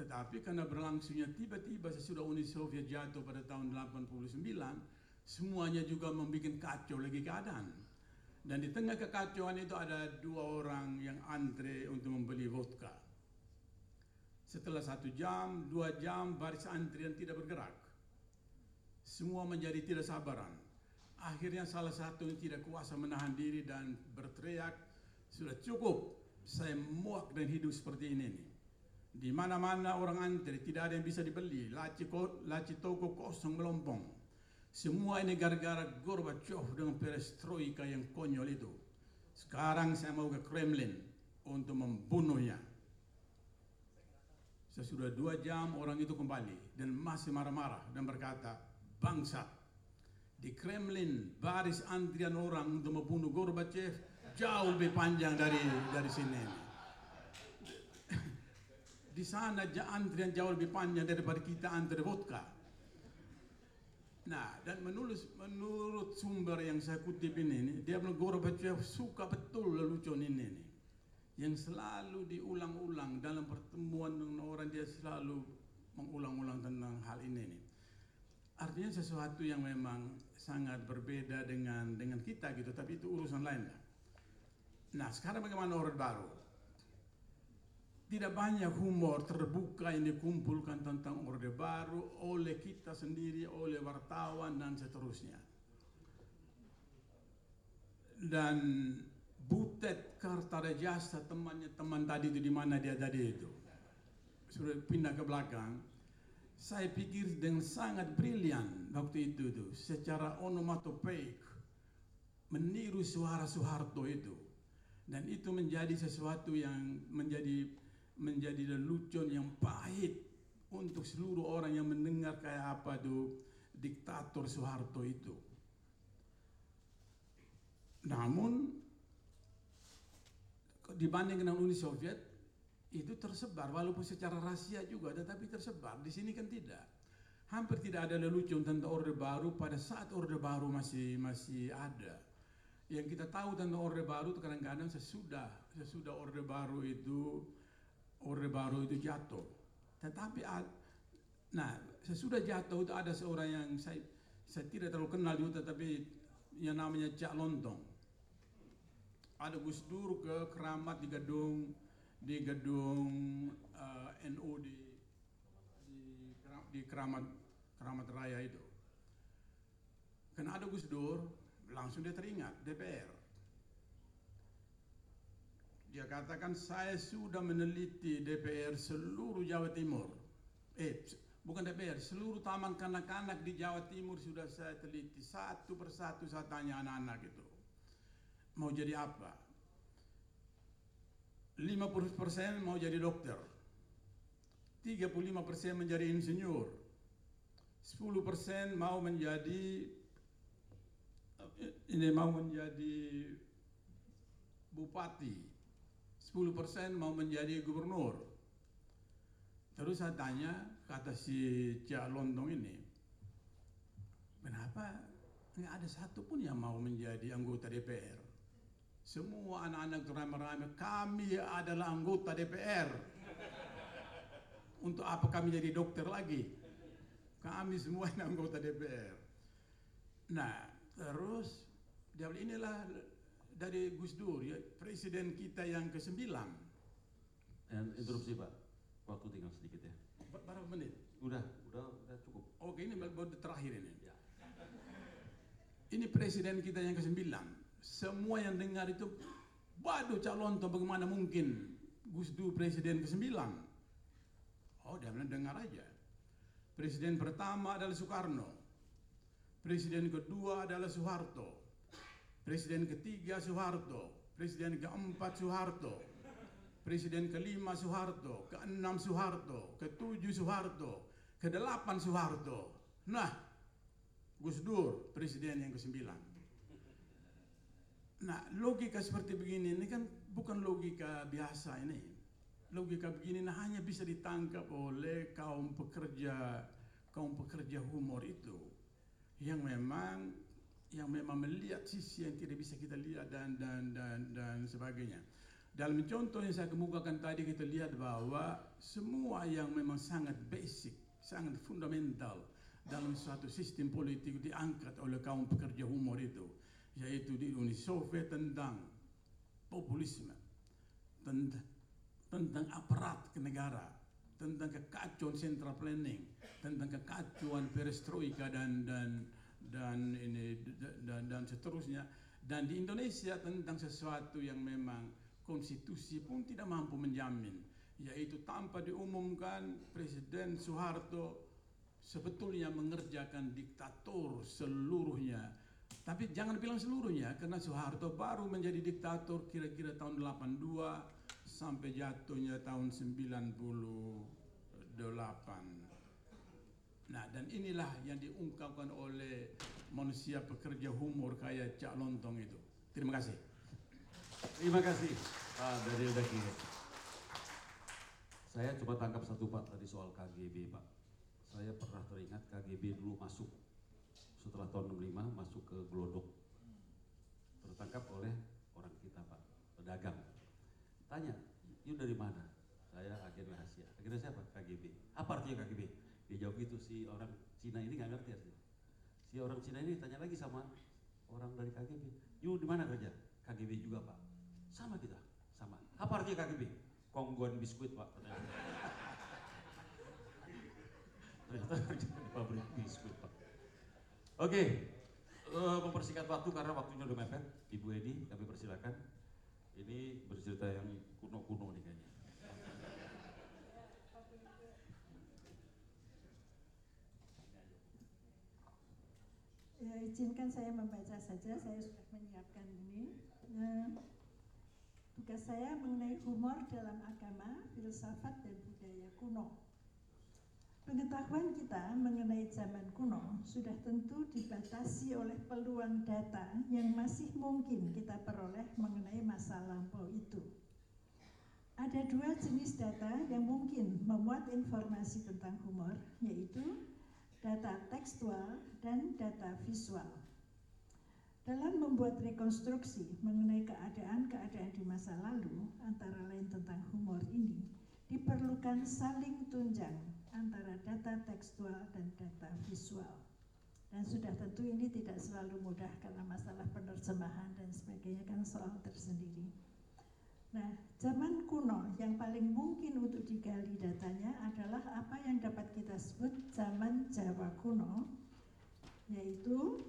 Tetapi karena berlangsungnya tiba-tiba sesudah Uni Soviet jatuh pada tahun 89, semuanya juga membuat kacau lagi keadaan. Dan di tengah kekacauan itu ada dua orang yang antre untuk membeli vodka. Setelah satu jam, dua jam, baris antrian tidak bergerak. Semua menjadi tidak sabaran. Akhirnya salah satu yang tidak kuasa menahan diri dan berteriak, sudah cukup, saya muak dan hidup seperti ini nih. Di mana-mana orang antri, tidak ada yang bisa dibeli, laci, laci toko kosong melompong. Semua ini gara-gara Gorbachev dengan perestroika yang konyol itu. Sekarang saya mau ke Kremlin untuk membunuhnya. Sesudah dua jam orang itu kembali dan masih marah-marah dan berkata, bangsa di Kremlin baris antrian orang untuk membunuh Gorbachev jauh lebih panjang dari dari sini. Di sana antrian jauh lebih panjang daripada kita antri vodka. Nah, dan menurut menurut sumber yang saya kutip ini, dia bilang Gorbachev suka betul lelucon ini nih. Yang selalu diulang-ulang dalam pertemuan dengan orang dia selalu mengulang-ulang tentang hal ini nih. Artinya sesuatu yang memang sangat berbeda dengan dengan kita gitu, tapi itu urusan lain lah. Nah, sekarang bagaimana Orde Baru? Tidak banyak humor terbuka yang dikumpulkan tentang Orde Baru oleh kita sendiri, oleh wartawan dan seterusnya. Dan Butet Kartarejasa temannya teman tadi itu di mana dia tadi itu sudah pindah ke belakang. Saya pikir dengan sangat brilian waktu itu tuh secara onomatopeik meniru suara Soeharto itu dan itu menjadi sesuatu yang menjadi menjadi lelucon yang pahit untuk seluruh orang yang mendengar kayak apa tuh diktator Soeharto itu. Namun dibanding dengan Uni Soviet itu tersebar walaupun secara rahasia juga tetapi tersebar. Di sini kan tidak. Hampir tidak ada lelucon tentang orde baru pada saat orde baru masih masih ada. Yang kita tahu tentang orde baru itu kadang-kadang sesudah sesudah orde baru itu orde baru itu jatuh. Tetapi nah sesudah jatuh itu ada seorang yang saya saya tidak terlalu kenal juga tetapi yang namanya Cak Lontong. Ada Gus Dur ke keramat di gedung di gedung uh, NU di di, di keramat keramat raya itu. Karena ada Gus Dur, langsung dia teringat DPR. Dia katakan saya sudah meneliti DPR seluruh Jawa Timur. Eh, bukan DPR, seluruh taman kanak-kanak di Jawa Timur sudah saya teliti satu persatu saya tanya anak-anak itu mau jadi apa? 50% mau jadi dokter. 35% menjadi insinyur. 10% mau menjadi ini mau menjadi bupati. 10% mau menjadi gubernur. Terus saya tanya, kata si Cak Lontong ini, kenapa nggak ada satupun yang mau menjadi anggota DPR? Semua anak-anak ramai-ramai, kami adalah anggota DPR. Untuk apa kami jadi dokter lagi? Kami semua anggota DPR. Nah, terus dia inilah dari Gus Dur, ya, presiden kita yang ke-9. Dan interupsi Pak, waktu tinggal sedikit ya. Ber- Berapa menit? Udah, udah, udah cukup. Oke, ini baru terakhir ini. Ya. Ini presiden kita yang ke-9. Semua yang dengar itu, waduh calon tuh bagaimana mungkin Gus Dur presiden ke-9. Oh, dia bilang dengar aja. Presiden pertama adalah Soekarno. Presiden kedua adalah Soeharto. Presiden ketiga Soeharto. Presiden keempat Soeharto. Presiden kelima Soeharto, keenam Soeharto, ketujuh Soeharto, kedelapan Soeharto. Nah, Gus Dur presiden yang ke-9. Nah, logika seperti begini ini kan bukan logika biasa ini. Logika begini nah, hanya bisa ditangkap oleh kaum pekerja kaum pekerja humor itu yang memang yang memang melihat sisi yang tidak bisa kita lihat dan dan dan dan sebagainya. Dalam contoh yang saya kemukakan tadi kita lihat bahwa semua yang memang sangat basic, sangat fundamental dalam suatu sistem politik diangkat oleh kaum pekerja humor itu, yaitu di Uni Soviet tentang populisme, tentang, tentang aparat negara, tentang kekacauan central planning, tentang kekacauan perestroika dan dan dan ini dan, dan seterusnya. Dan di Indonesia tentang sesuatu yang memang konstitusi pun tidak mampu menjamin, yaitu tanpa diumumkan Presiden Soeharto sebetulnya mengerjakan diktator seluruhnya. Tapi jangan bilang seluruhnya, karena Soeharto baru menjadi diktator kira-kira tahun 82 sampai jatuhnya tahun 98. Nah, dan inilah yang diungkapkan oleh manusia pekerja humor kayak Cak Lontong itu. Terima kasih. Terima kasih Pak Daniel Daki. Saya coba tangkap satu Pak tadi soal KGB Pak. Saya pernah teringat KGB dulu masuk setelah tahun 65 masuk ke Glodok. Tertangkap oleh orang kita Pak, pedagang. Tanya, you dari mana? Saya agen rahasia. Agen rahasia apa? KGB. Apa artinya KGB? Dia jawab gitu si orang Cina ini nggak ngerti artinya. Si orang Cina ini tanya lagi sama orang dari KGB. You di mana kerja? KGB juga Pak. Sama kita, sama. Apa artinya KGB? Kongguan biskuit Pak. Ternyata kerja di pabrik biskuit Oke, eh, mempersingkat waktu karena waktunya udah mepet. Ibu Edi, kami persilakan. Ini bercerita yang kuno-kuno nih kayaknya. Ya, izinkan saya membaca saja, saya sudah menyiapkan ini. Nah, tugas saya mengenai humor dalam agama, filsafat, dan budaya kuno. Pengetahuan kita mengenai zaman kuno sudah tentu dibatasi oleh peluang data yang masih mungkin kita peroleh mengenai masa lampau itu. Ada dua jenis data yang mungkin memuat informasi tentang humor, yaitu data tekstual dan data visual. Dalam membuat rekonstruksi mengenai keadaan-keadaan di masa lalu, antara lain tentang humor ini, diperlukan saling tunjang antara data tekstual dan data visual. Dan sudah tentu ini tidak selalu mudah karena masalah penerjemahan dan sebagainya kan soal tersendiri. Nah, zaman kuno yang paling mungkin untuk digali datanya adalah apa yang dapat kita sebut zaman Jawa kuno, yaitu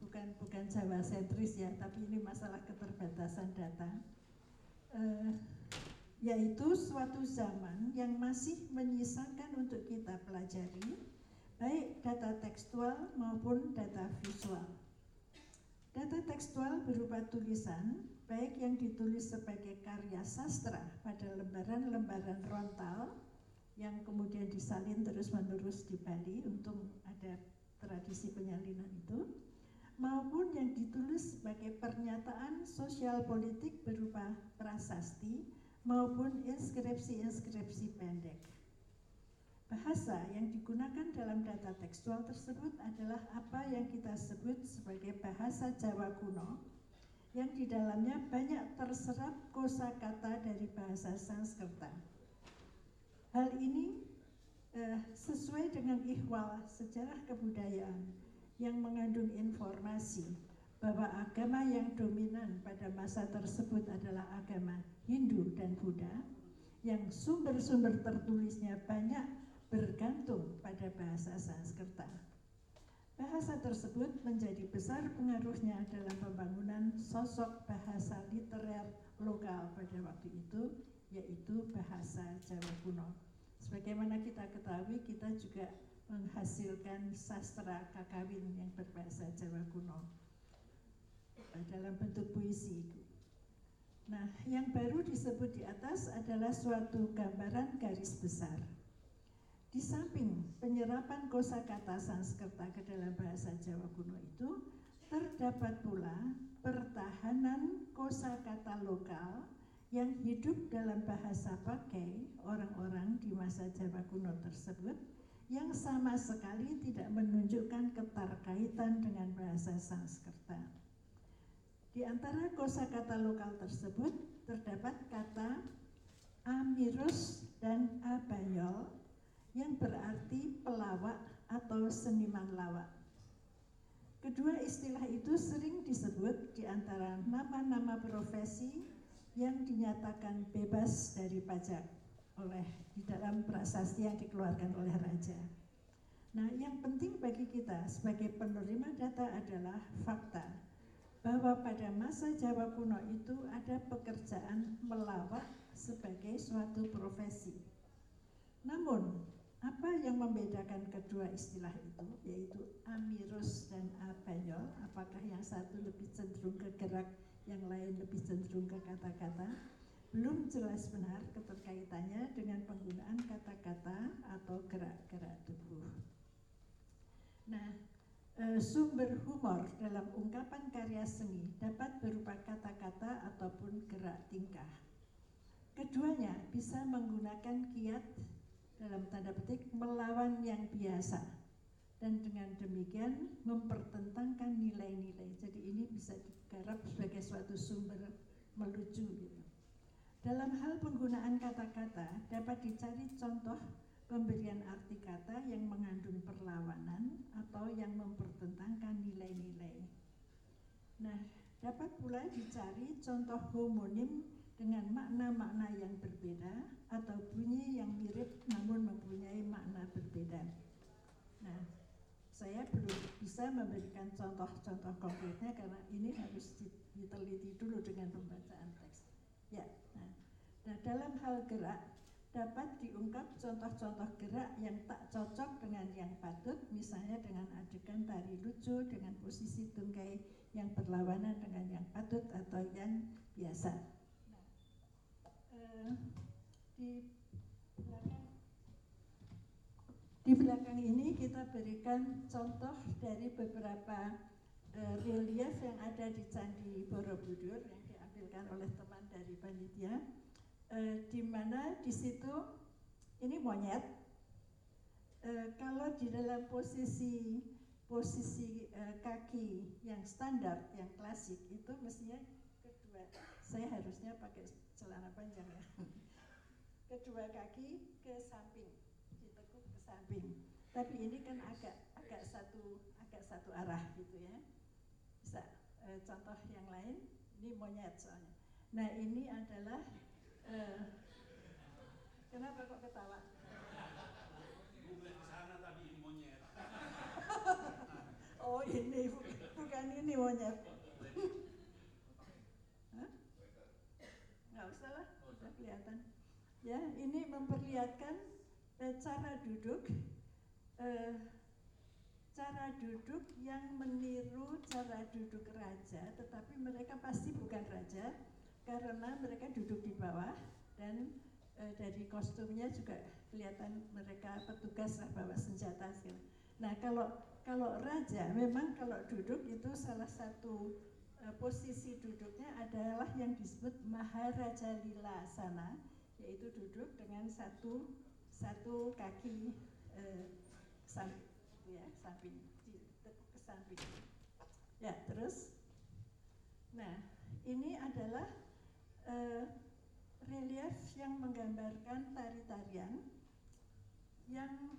bukan bukan Jawa sentris ya, tapi ini masalah keterbatasan data. Eh, yaitu suatu zaman yang masih menyisakan untuk kita pelajari baik data tekstual maupun data visual. Data tekstual berupa tulisan, baik yang ditulis sebagai karya sastra pada lembaran-lembaran rontal yang kemudian disalin terus-menerus di Bali untuk ada tradisi penyalinan itu, maupun yang ditulis sebagai pernyataan sosial politik berupa prasasti maupun inskripsi-inskripsi pendek. Bahasa yang digunakan dalam data tekstual tersebut adalah apa yang kita sebut sebagai bahasa Jawa kuno yang di dalamnya banyak terserap kosakata dari bahasa Sanskerta. Hal ini eh, sesuai dengan ihwal sejarah kebudayaan yang mengandung informasi bahwa agama yang dominan pada masa tersebut adalah agama Hindu dan Buddha yang sumber-sumber tertulisnya banyak bergantung pada bahasa Sanskerta. Bahasa tersebut menjadi besar pengaruhnya dalam pembangunan sosok bahasa literer lokal pada waktu itu, yaitu bahasa Jawa kuno. Sebagaimana kita ketahui, kita juga menghasilkan sastra kakawin yang berbahasa Jawa kuno dalam bentuk puisi. Nah, yang baru disebut di atas adalah suatu gambaran garis besar. Di samping penyerapan kosakata Sanskerta ke dalam bahasa Jawa kuno itu, terdapat pula pertahanan kosakata lokal yang hidup dalam bahasa pakai orang-orang di masa Jawa kuno tersebut yang sama sekali tidak menunjukkan keterkaitan dengan bahasa Sanskerta. Di antara kosakata lokal tersebut terdapat kata amirus dan abanyol yang berarti pelawak atau seniman lawak. Kedua istilah itu sering disebut di antara nama-nama profesi yang dinyatakan bebas dari pajak oleh di dalam prasasti yang dikeluarkan oleh raja. Nah, yang penting bagi kita sebagai penerima data adalah fakta bahwa pada masa Jawa kuno itu ada pekerjaan melawak sebagai suatu profesi. Namun, apa yang membedakan kedua istilah itu, yaitu amirus dan abanyol? Apakah yang satu lebih cenderung ke gerak, yang lain lebih cenderung ke kata-kata? Belum jelas benar keterkaitannya dengan penggunaan kata-kata atau gerak-gerak tubuh. Nah, sumber humor dalam ungkapan karya seni dapat berupa kata-kata ataupun gerak tingkah. Keduanya bisa menggunakan kiat dalam tanda petik melawan yang biasa dan dengan demikian mempertentangkan nilai-nilai. Jadi ini bisa digarap sebagai suatu sumber melucu gitu. Dalam hal penggunaan kata-kata dapat dicari contoh pemberian arti kata yang mengandung perlawanan atau yang mempertentangkan nilai-nilai. Nah, dapat pula dicari contoh homonim dengan makna-makna yang berbeda atau bunyi yang mirip namun mempunyai makna berbeda. Nah, saya belum bisa memberikan contoh-contoh konkretnya karena ini harus diteliti dulu dengan pembacaan teks. Ya, nah, nah dalam hal gerak dapat diungkap contoh-contoh gerak yang tak cocok dengan yang patut, misalnya dengan adegan tari lucu dengan posisi tungkai yang berlawanan dengan yang patut atau yang biasa. Nah, eh, di belakang ini kita berikan contoh dari beberapa uh, relief yang ada di Candi Borobudur yang diambilkan oleh teman dari panitia, uh, di mana di situ ini monyet. Uh, kalau di dalam posisi posisi uh, kaki yang standar, yang klasik itu mestinya kedua. Saya harusnya pakai celana panjang ya. Kedua kaki ke samping samping. Tapi ini kan agak agak satu agak satu arah gitu ya. Bisa e, contoh yang lain, ini monyet soalnya. Nah ini adalah e, kenapa kok ketawa? oh ini bukan ini monyet. Nggak usah lah, sudah kelihatan. Ya, ini memperlihatkan eh, cara duduk eh, cara duduk yang meniru cara duduk raja tetapi mereka pasti bukan raja karena mereka duduk di bawah dan eh, dari kostumnya juga kelihatan mereka petugas lah bawa senjata segala. Nah kalau kalau raja memang kalau duduk itu salah satu eh, posisi duduknya adalah yang disebut Maharaja Lila sana yaitu duduk dengan satu satu kaki eh, samping, ya samping, ditekuk ke samping. Ya terus, nah ini adalah eh, relief yang menggambarkan tari-tarian yang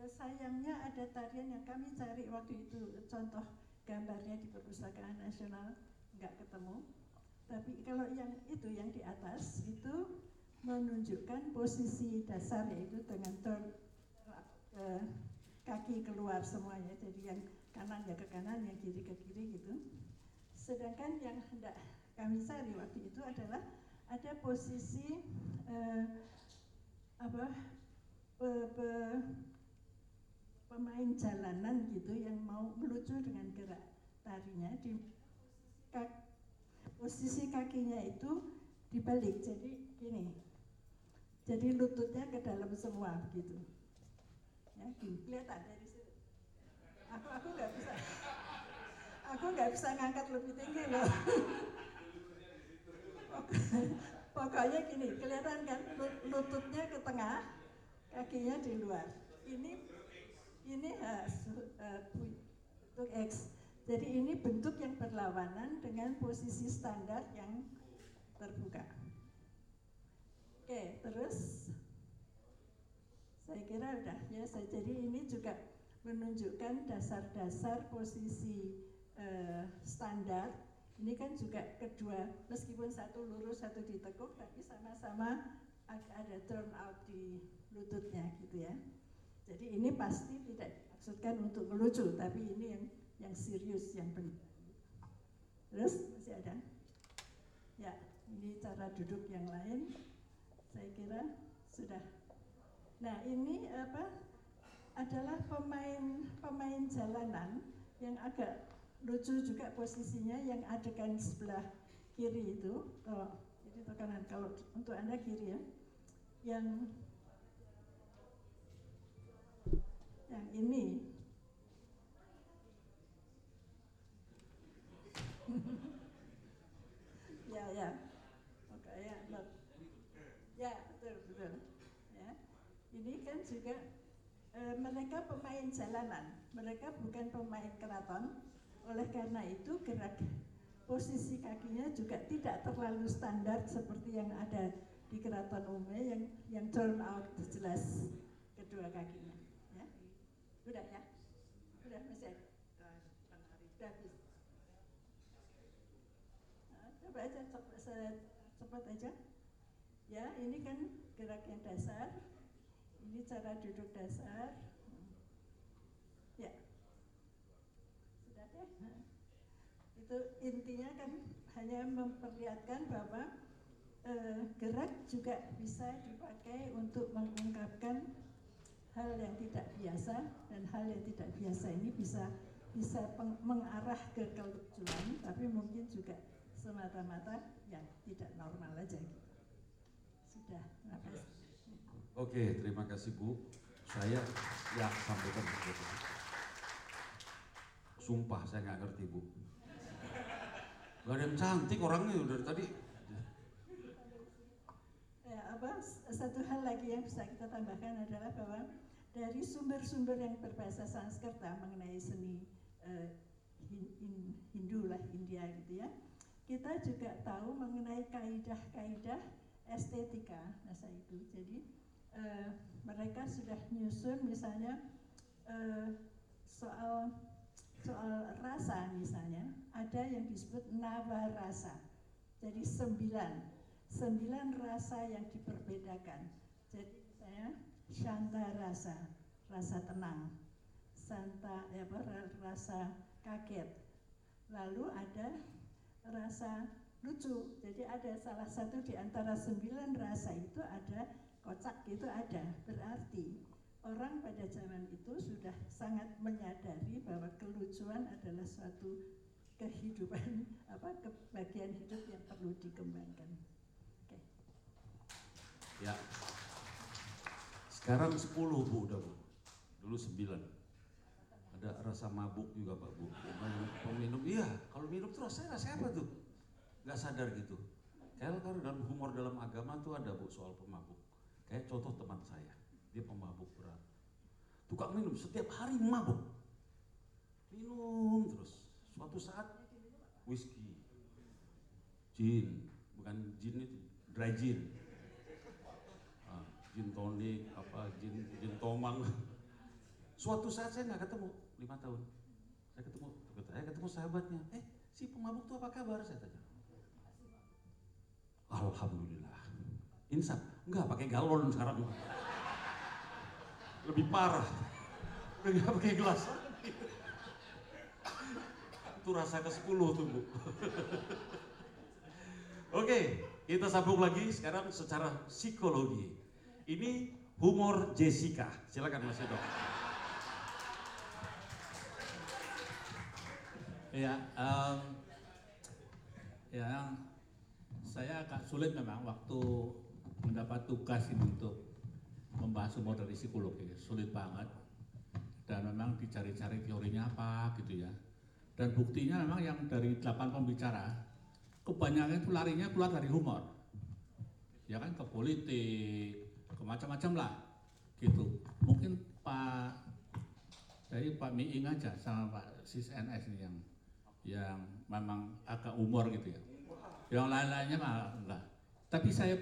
eh, sayangnya ada tarian yang kami cari waktu itu. Contoh gambarnya di perpustakaan nasional nggak ketemu. Tapi kalau yang itu yang di atas itu menunjukkan posisi dasar yaitu dengan turn eh, kaki keluar semuanya. Jadi yang kanan ya ke kanan yang kiri ke kiri gitu. Sedangkan yang hendak kami cari waktu itu adalah ada posisi eh, apa pe- pe- pemain jalanan gitu yang mau melucu dengan gerak tarinya di kak- posisi kakinya itu dibalik. Jadi gini jadi lututnya ke dalam semua gitu. Ya gini kelihatan dari situ aku aku nggak bisa aku nggak bisa ngangkat lebih tinggi loh pokoknya gini kelihatan kan? Lu- lututnya ke tengah kakinya di luar. Ini ini uh, uh, X. Jadi ini bentuk yang berlawanan dengan posisi standar yang terbuka. Oke terus? Saya kira udah ya. Jadi ini juga menunjukkan dasar-dasar posisi eh, standar ini kan juga kedua meskipun satu lurus satu ditekuk tapi sama-sama ada turn out di lututnya gitu ya. Jadi ini pasti tidak dimaksudkan untuk melucu tapi ini yang yang serius yang penting terus masih ada? Ya ini cara duduk yang lain saya kira sudah. Nah ini apa? Adalah pemain pemain jalanan yang agak lucu juga posisinya yang adegan sebelah kiri itu. Oh, jadi itu kanan kalau untuk anda kiri ya. Yang yang ini ya ya oke ya ya betul betul ya ini kan juga eh, mereka pemain jalanan, mereka bukan pemain keraton. Oleh karena itu gerak posisi kakinya juga tidak terlalu standar seperti yang ada di keraton Ume yang yang turn out jelas kedua kakinya. Ya, sudah ya, sudah habis. Nah, coba aja cepat aja. Ya, ini kan gerak yang dasar. Ini cara duduk dasar. Ya. Sudah ya. Nah. Itu intinya kan hanya memperlihatkan bahwa eh, gerak juga bisa dipakai untuk mengungkapkan hal yang tidak biasa dan hal yang tidak biasa ini bisa bisa peng- mengarah ke kelucuan tapi mungkin juga semata-mata yang tidak normal aja gitu. Sudah, terima. Oke, terima kasih Bu. Saya ya sampaikan begitu. Sumpah saya nggak ngerti Bu. Gak ada yang cantik orangnya udah tadi. Ya, apa satu hal lagi yang bisa kita tambahkan adalah bahwa dari sumber-sumber yang berbahasa Sanskerta mengenai seni eh, Hin- Hin- Hindu lah India gitu ya, kita juga tahu mengenai kaidah-kaidah estetika masa itu. Jadi eh, mereka sudah nyusun misalnya eh, soal soal rasa misalnya ada yang disebut nawa rasa. Jadi sembilan sembilan rasa yang diperbedakan. Jadi misalnya shanta rasa, rasa tenang, santa ya apa, ra- rasa kaget. Lalu ada rasa lucu. Jadi ada salah satu di antara sembilan rasa itu ada kocak itu ada. Berarti orang pada zaman itu sudah sangat menyadari bahwa kelucuan adalah suatu kehidupan apa kebagian hidup yang perlu dikembangkan. Ya. Sekarang 10 Bu udah Bu. Dulu 9. Ada rasa mabuk juga Pak Bu. Peminum, iya. Kalau minum tuh rasanya rasa apa tuh? Nggak sadar gitu. Kayak kalau dalam humor dalam agama tuh ada Bu soal pemabuk. Kayak contoh teman saya. Dia pemabuk berat. Tukang minum setiap hari mabuk. Minum terus. Suatu saat whisky, gin, bukan gin itu, dry gin. Ah, gin tonic, apa gin gin tomang. Suatu saat saya nggak ketemu lima tahun. Saya ketemu, saya ketemu sahabatnya. Eh, si pemabuk tuh apa kabar? Saya tanya. Alhamdulillah. Insaf. Enggak pakai galon sekarang. Lebih parah. Udah pakai gelas. Itu rasa ke-10 tuh, Bu. Oke, kita sambung lagi sekarang secara psikologi. Ini humor Jessica. Silakan Mas Edo. Ya, em, ya saya agak sulit memang waktu mendapat tugas ini untuk membahas humor dari psikologi, sulit banget. Dan memang dicari-cari teorinya apa gitu ya. Dan buktinya memang yang dari delapan pembicara, kebanyakan itu larinya keluar dari humor. Ya kan ke politik, ke macam-macam lah gitu. Mungkin Pak dari Pak Miing aja sama Pak Sis NS ini yang yang memang agak umur gitu ya. Yang lain-lainnya mah enggak. Tapi saya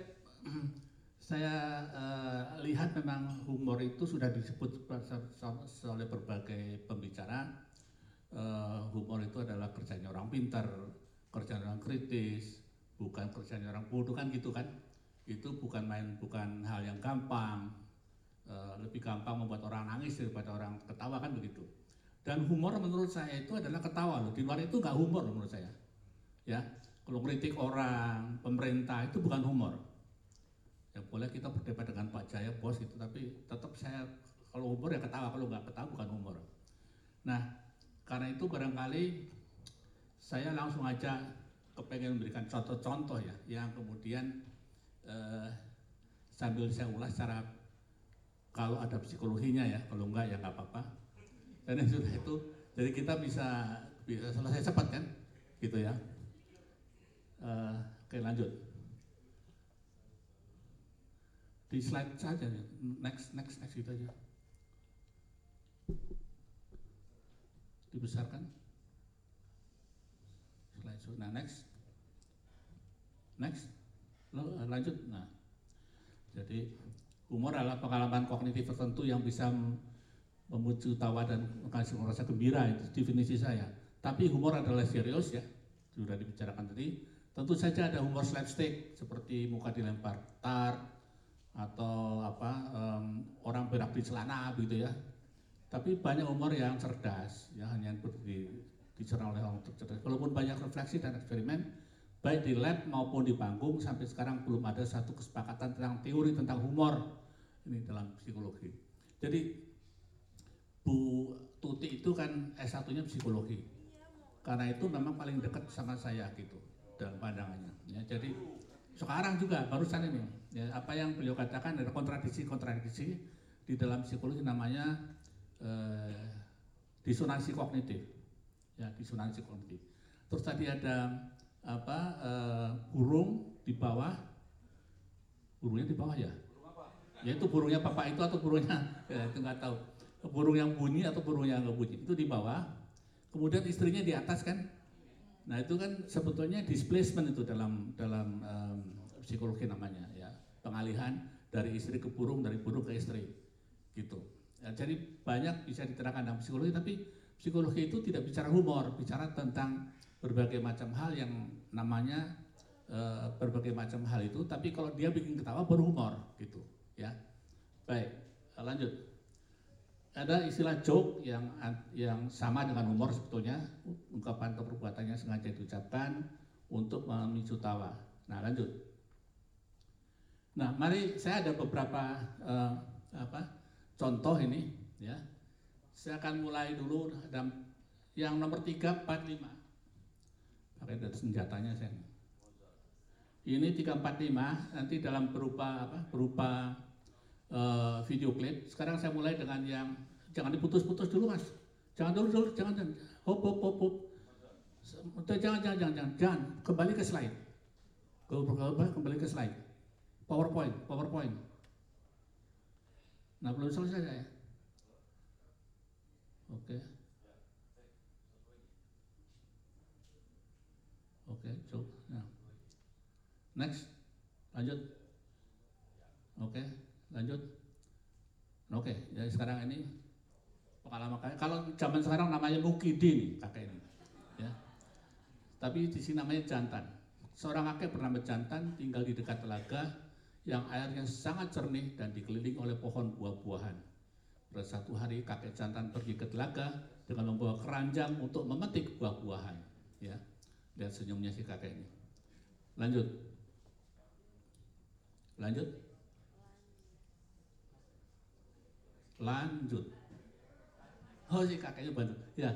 saya eh, lihat memang humor itu sudah disebut oleh berbagai pembicara. Eh, humor itu adalah kerjanya orang pintar, kerjanya orang kritis, bukan kerjanya orang bodoh kan gitu kan. Itu bukan main bukan hal yang gampang. Eh, lebih gampang membuat orang nangis daripada orang ketawa kan begitu. Dan humor menurut saya itu adalah ketawa loh. Di luar itu nggak humor menurut saya. Ya, kalau kritik orang, pemerintah itu bukan humor. Ya boleh kita berdebat dengan Pak Jaya bos itu, tapi tetap saya kalau humor ya ketawa, kalau nggak ketawa bukan humor. Nah, karena itu barangkali saya langsung aja kepengen memberikan contoh-contoh ya, yang kemudian eh, sambil saya ulas secara kalau ada psikologinya ya, kalau enggak ya nggak apa-apa. Dan yang sudah itu jadi kita bisa bisa selesai cepat kan gitu ya. Eh, oke lanjut di slide saja next next next itu aja dibesarkan slide show. nah next next Lo, eh, lanjut nah jadi humor adalah pengalaman kognitif tertentu yang bisa memucu tawa dan menghasilkan rasa gembira itu definisi saya. Tapi humor adalah serius ya, sudah dibicarakan tadi. Tentu saja ada humor slapstick seperti muka dilempar tar atau apa em, orang berak di celana begitu ya. Tapi banyak humor yang cerdas, ya hanya di, dicerna oleh orang cerdas. Walaupun banyak refleksi dan eksperimen, baik di lab maupun di panggung sampai sekarang belum ada satu kesepakatan tentang teori tentang humor ini dalam psikologi. Jadi Bu Tuti itu kan S1-nya psikologi. Karena itu memang paling dekat sama saya gitu dalam pandangannya. Ya, jadi sekarang juga barusan ini ya, apa yang beliau katakan ada kontradiksi-kontradiksi di dalam psikologi namanya eh, disonansi kognitif. Ya, disonansi kognitif. Terus tadi ada apa eh, burung di bawah. Burungnya di bawah ya? Ya itu burungnya bapak itu atau burungnya? Ya, itu nggak tahu. Burung yang bunyi atau burung yang nggak bunyi? Itu di bawah. Kemudian istrinya di atas kan? Nah itu kan sebetulnya displacement itu dalam dalam um, psikologi namanya ya pengalihan dari istri ke burung dari burung ke istri. Gitu. Ya, jadi banyak bisa diterangkan dalam psikologi tapi psikologi itu tidak bicara humor bicara tentang berbagai macam hal yang namanya uh, berbagai macam hal itu tapi kalau dia bikin ketawa baru humor gitu. Ya. Baik lanjut. Ada istilah joke yang yang sama dengan humor sebetulnya ungkapan atau perbuatannya sengaja diucapkan untuk memicu tawa. Nah lanjut. Nah mari saya ada beberapa uh, apa contoh ini ya. Saya akan mulai dulu dan yang nomor 3, 4, 5 pakai dari senjatanya saya. Ini 3, 4, 5 nanti dalam berupa apa? Berupa uh, video klip. Sekarang saya mulai dengan yang jangan diputus-putus dulu mas. Jangan dulu dulu, jangan jangan. Hop hop hop hop. Jangan jangan jangan jangan, jangan. kembali ke slide. Kembali ke slide. PowerPoint, PowerPoint. Nah belum selesai saya. Oke. Oke, coba. Nah. Next, lanjut. Oke, Lanjut. Oke, jadi sekarang ini pengalaman kakek. Kalau zaman sekarang namanya Mukidin kakek ini. Ya. Tapi di sini namanya jantan. Seorang kakek bernama jantan tinggal di dekat telaga yang airnya sangat jernih dan dikelilingi oleh pohon buah-buahan. Pada satu hari kakek jantan pergi ke telaga dengan membawa keranjang untuk memetik buah-buahan. Ya, lihat senyumnya si kakek ini. Lanjut. Lanjut. Lanjut. Oh si kakeknya bantu. Ya.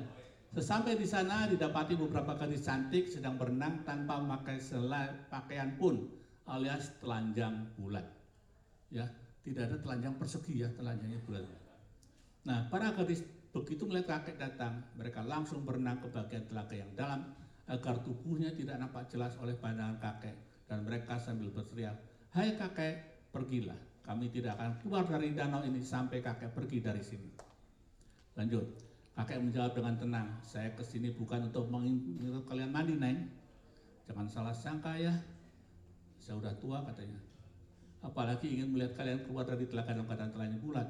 Sesampai di sana didapati beberapa gadis cantik sedang berenang tanpa memakai selai pakaian pun alias telanjang bulat. Ya, tidak ada telanjang persegi ya, telanjangnya bulat. Nah, para gadis begitu melihat kakek datang, mereka langsung berenang ke bagian telaga yang dalam agar tubuhnya tidak nampak jelas oleh pandangan kakek dan mereka sambil berteriak, "Hai kakek, pergilah. Kami tidak akan keluar dari danau ini sampai kakek pergi dari sini." Lanjut. Kakek menjawab dengan tenang, "Saya ke sini bukan untuk mengingat kalian mandi, Neng. Jangan salah sangka ya. Saya udah tua katanya. Apalagi ingin melihat kalian keluar dari telaga dalam keadaan telanjang bulat.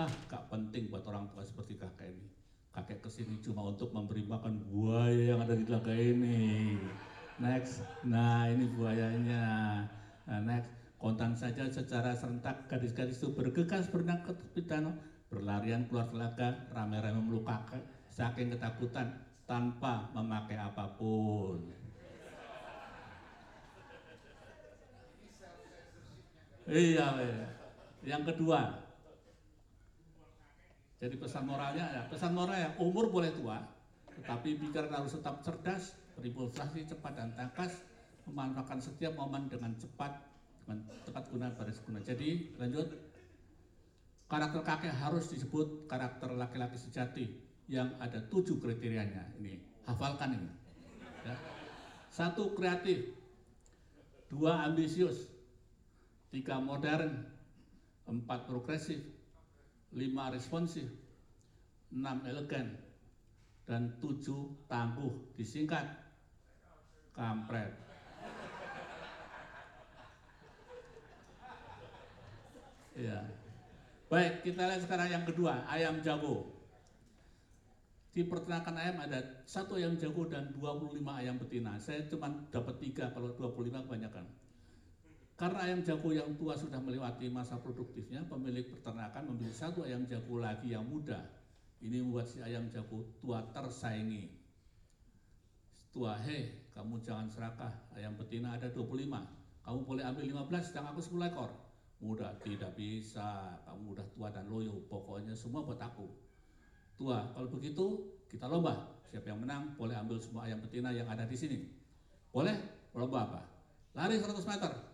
Ah, gak penting buat orang tua seperti kakek ini. Kakek ke sini cuma untuk memberi makan buaya yang ada di telaga ini. Next, nah ini buayanya. Nah, next, kontan saja secara serentak gadis-gadis itu bergegas berenang ke tepi danau, berlarian keluar telaga, rame-rame memeluk kakek, saking ketakutan tanpa memakai apa pun. Iya, iya. Yang kedua, jadi pesan moralnya ya, pesan moralnya umur boleh tua, tetapi pikiran harus tetap cerdas, berimpulsasi cepat dan tangkas, memanfaatkan setiap momen dengan cepat, dengan tepat guna pada guna. Jadi lanjut, karakter kakek harus disebut karakter laki-laki sejati yang ada tujuh kriterianya. Ini hafalkan ini. Ya. Satu kreatif, dua ambisius, tiga modern, empat progresif, lima responsif, enam elegan, dan tujuh tangguh. Disingkat, kampret. Ya. Baik, kita lihat sekarang yang kedua, ayam jago. Di peternakan ayam ada satu ayam jago dan 25 ayam betina. Saya cuma dapat tiga, kalau 25 kebanyakan. Karena ayam jago yang tua sudah melewati masa produktifnya, pemilik peternakan memilih satu ayam jago lagi yang muda. Ini membuat si ayam jago tua tersaingi. Tua, hei, kamu jangan serakah, ayam betina ada 25. Kamu boleh ambil 15, sedang aku 10 ekor. Muda, tidak bisa, kamu udah tua dan loyo, pokoknya semua buat aku. Tua, kalau begitu kita lomba. Siapa yang menang boleh ambil semua ayam betina yang ada di sini. Boleh? Lomba apa? Lari 100 meter.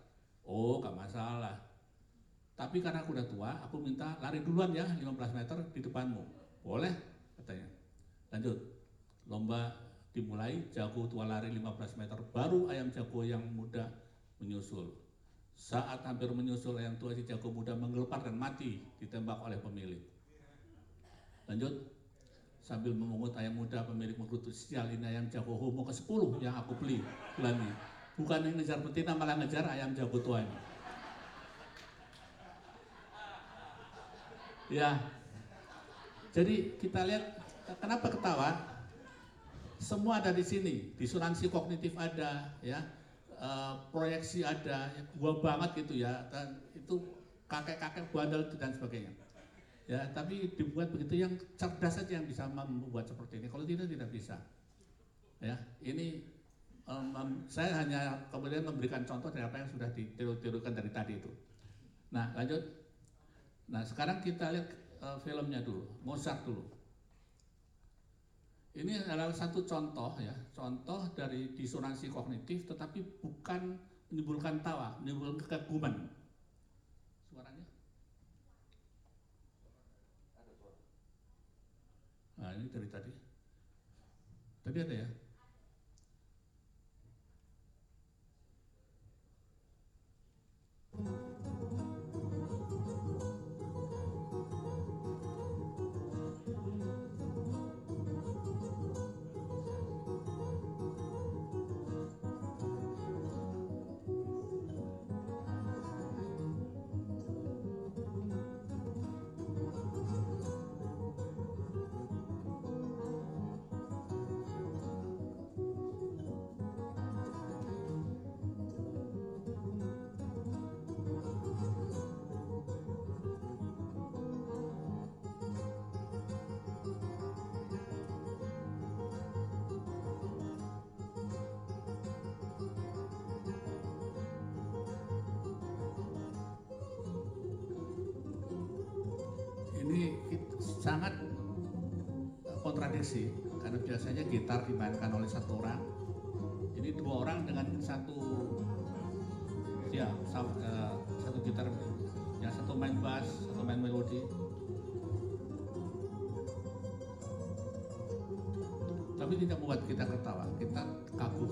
Oh, gak masalah. Tapi karena aku udah tua, aku minta lari duluan ya 15 meter di depanmu. Boleh? Katanya. Lanjut. Lomba dimulai, jago tua lari 15 meter, baru ayam jago yang muda menyusul. Saat hampir menyusul ayam tua si jago muda menggelepar dan mati ditembak oleh pemilik. Lanjut. Sambil memungut ayam muda, pemilik menggerutu sial ini ayam jago homo ke-10 yang aku beli bulan. Bukan yang ngejar betina, malah ngejar ayam jago tua ini. Ya, jadi kita lihat kenapa ketawa? Semua ada di sini, disonansi kognitif ada, ya, e, proyeksi ada, ya, gua banget gitu ya, dan itu kakek-kakek bandel dan sebagainya. Ya, tapi dibuat begitu yang cerdas saja yang bisa membuat seperti ini. Kalau tidak tidak bisa. Ya, ini um, saya hanya kemudian memberikan contoh dari apa yang sudah ditiru-tirukan dari tadi itu. Nah, lanjut. Nah, sekarang kita lihat uh, filmnya dulu, Mozart dulu. Ini adalah satu contoh ya, contoh dari disonansi kognitif, tetapi bukan menimbulkan tawa, menimbulkan kekaguman. Suaranya? Nah, ini dari tadi. Tadi ada ya? Mm-hmm. Gitar dimainkan oleh satu orang. Ini dua orang dengan satu ya sa- eh, satu gitar yang satu main bass satu main melodi. Tapi tidak membuat kita ketawa kita kagum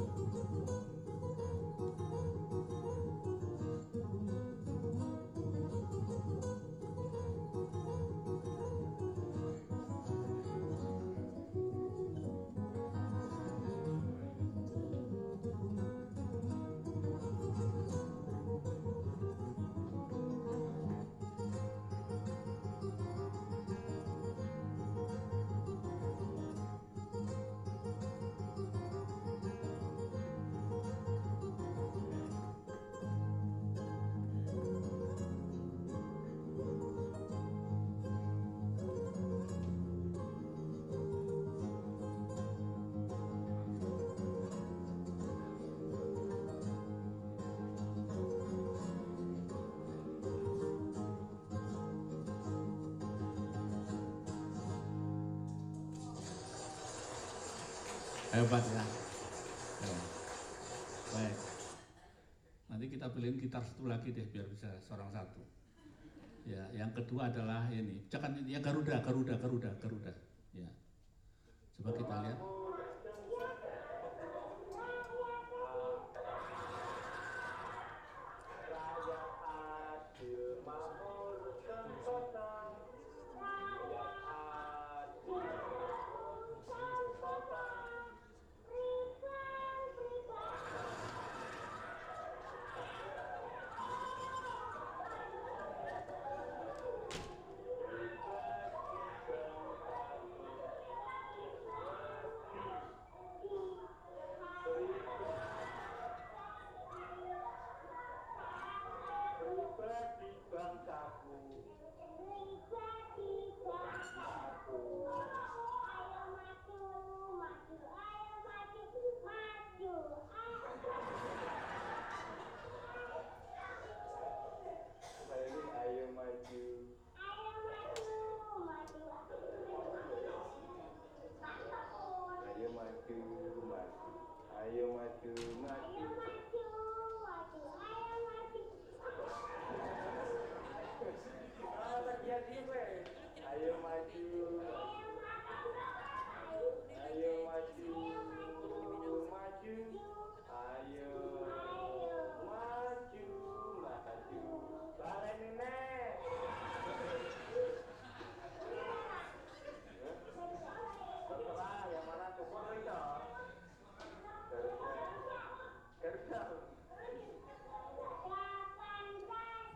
hebat ya. Baik. Nanti kita beliin gitar satu lagi deh biar bisa seorang satu. Ya yang kedua adalah ini. Jangan ya Garuda Garuda Garuda Garuda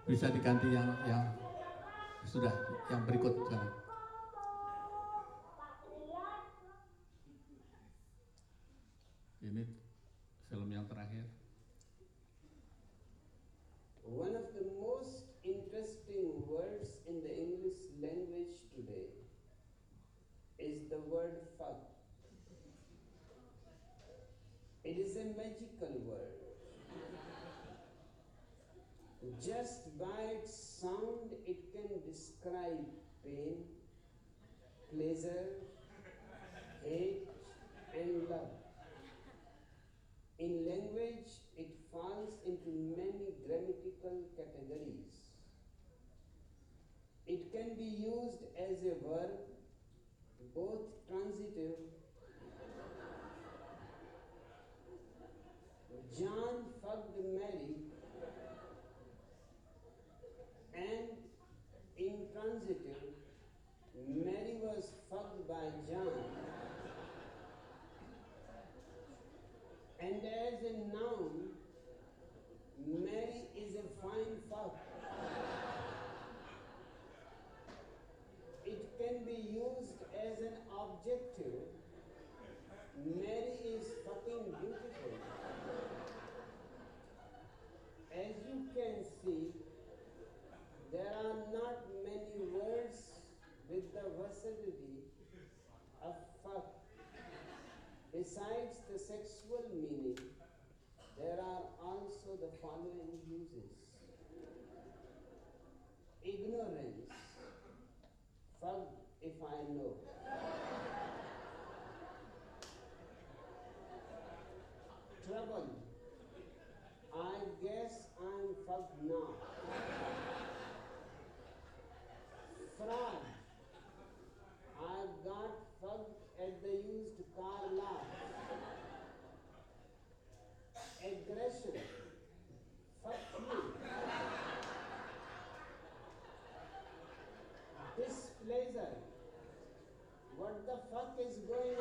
bisa diganti yang yang sudah yang berikut sekarang. Many grammatical categories. It can be used as a verb, both transitive. What is going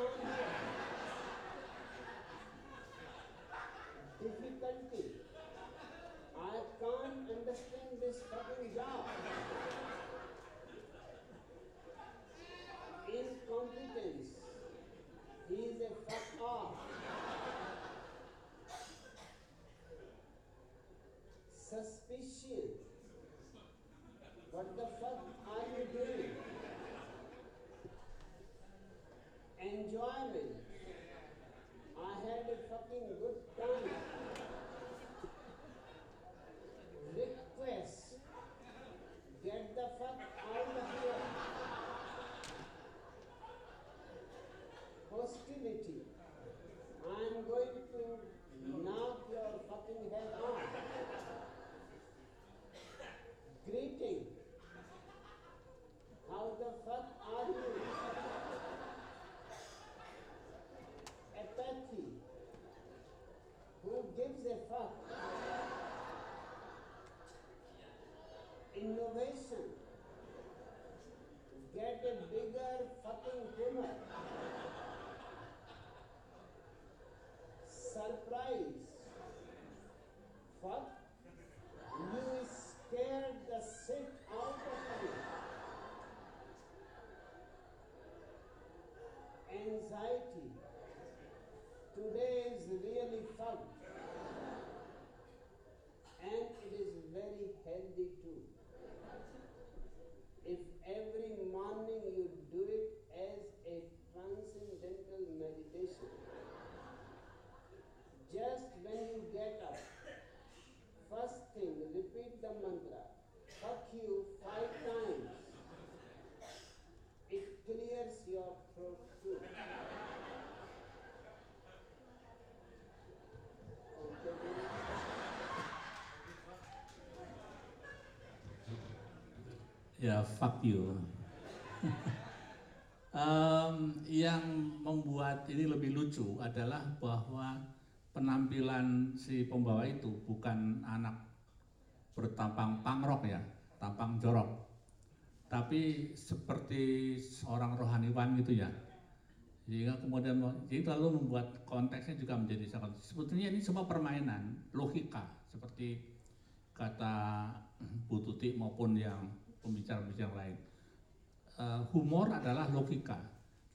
out. Ya, fuck you. Em, yang membuat ini lebih lucu adalah bahwa penampilan si pembawa itu bukan anak bertampang pangrok ya, tampang jorok. Tapi seperti seorang rohaniwan gitu ya. Sehingga kemudian jadi lalu membuat konteksnya juga menjadi sangat sebetulnya ini semua permainan logika seperti kata Bu Tuti maupun yang pembicara-pembicara lain. Eh, humor adalah logika.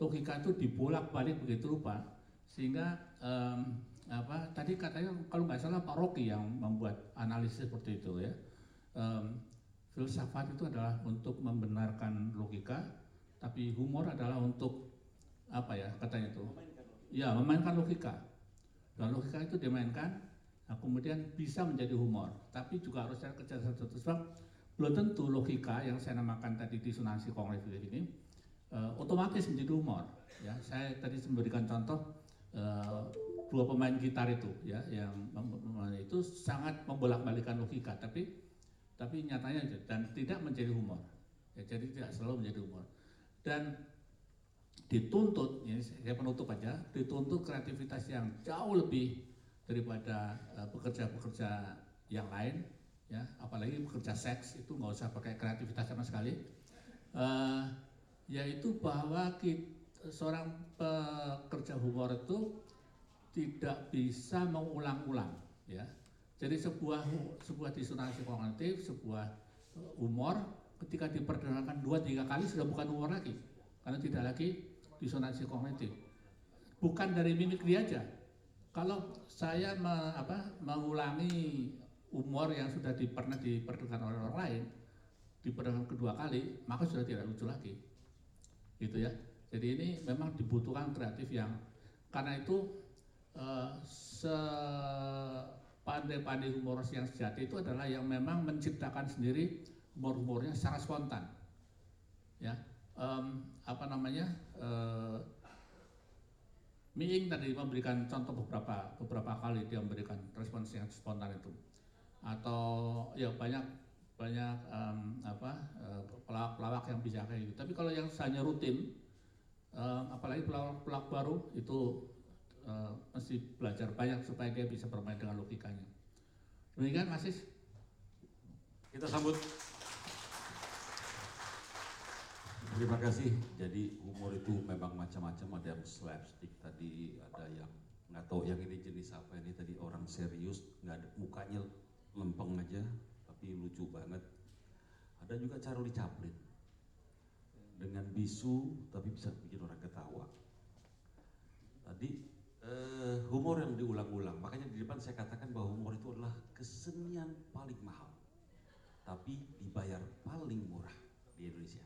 Logika itu dibolak-balik begitu rupa sehingga em, apa tadi katanya kalau nggak salah Pak Rocky yang membuat analisis seperti itu ya. Em, filsafat itu adalah untuk membenarkan logika, tapi humor adalah untuk apa ya katanya itu? Ya memainkan logika. Dan logika itu dimainkan, nah kemudian bisa menjadi humor, tapi juga harus ada kecerdasan sebab belum tentu logika yang saya namakan tadi disonansi kognitif ini eh, otomatis menjadi humor. Ya, saya tadi memberikan contoh eh, dua pemain gitar itu, ya, yang itu sangat membolak-balikan logika, tapi tapi nyatanya dan tidak menjadi humor. Ya, jadi tidak selalu menjadi humor. Dan dituntut, ini saya penutup aja, dituntut kreativitas yang jauh lebih daripada eh, pekerja-pekerja yang lain, ya, apalagi pekerja seks itu nggak usah pakai kreativitas sama sekali. Eh, yaitu bahwa kita, seorang pekerja humor itu tidak bisa mengulang-ulang, ya. Jadi sebuah sebuah disonansi kognitif, sebuah eh, humor ketika diperdengarkan dua tiga kali sudah bukan humor lagi, karena tidak lagi disonansi kognitif. Bukan dari mimikri aja. Kalau saya me- apa, mengulangi humor yang sudah di, pernah diperdengarkan oleh orang lain, diperdengarkan kedua kali, maka sudah tidak lucu lagi. Gitu ya. Jadi ini memang dibutuhkan kreatif yang karena itu eh, sepandai-pandai humoris yang sejati itu adalah yang memang menciptakan sendiri humor-humornya secara spontan. Ya, em, apa namanya? eh, Miing tadi memberikan contoh beberapa beberapa kali dia memberikan respons yang spontan itu atau ya banyak banyak em, apa eh, pelawak-pelawak yang bisa kayak gitu. Tapi kalau yang hanya rutin, em, apalagi pelawak-pelawak baru itu eh, mesti belajar banyak supaya dia bisa bermain dengan logikanya. Demikian Mas Is. Kita sambut terima kasih. Jadi humor itu memang macam-macam. Ada yang slapstick tadi, ada yang nggak tahu yang ini jenis apa ini tadi orang serius, nggak ada mukanya lempeng aja, tapi lucu banget. Ada juga Charlie Chaplin dengan bisu tapi bisa bikin orang ketawa. Tadi eh, humor yang diulang-ulang, makanya di depan saya katakan bahwa humor itu adalah kesenian paling mahal, tapi dibayar paling murah di Indonesia.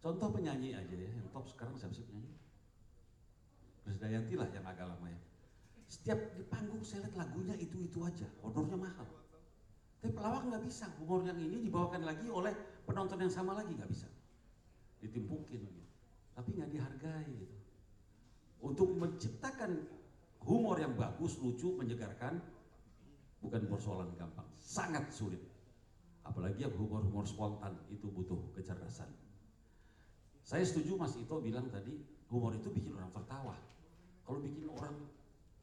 Contoh penyanyi aja ya, yang top sekarang siapa sih penyanyi? Krisdayanti lah yang agak lama ya. Setiap di panggung saya lihat lagunya itu-itu aja, honornya mahal. Tapi pelawak nggak bisa, humor yang ini dibawakan lagi oleh penonton yang sama lagi nggak bisa. Ditimpukin gitu. Tapi nggak dihargai gitu. Untuk menciptakan humor yang bagus, lucu, menyegarkan, bukan persoalan gampang, sangat sulit. Apalagi yang humor-humor spontan itu butuh kecerdasan. Saya setuju Mas Ito bilang tadi humor itu bikin orang tertawa. Kalau bikin orang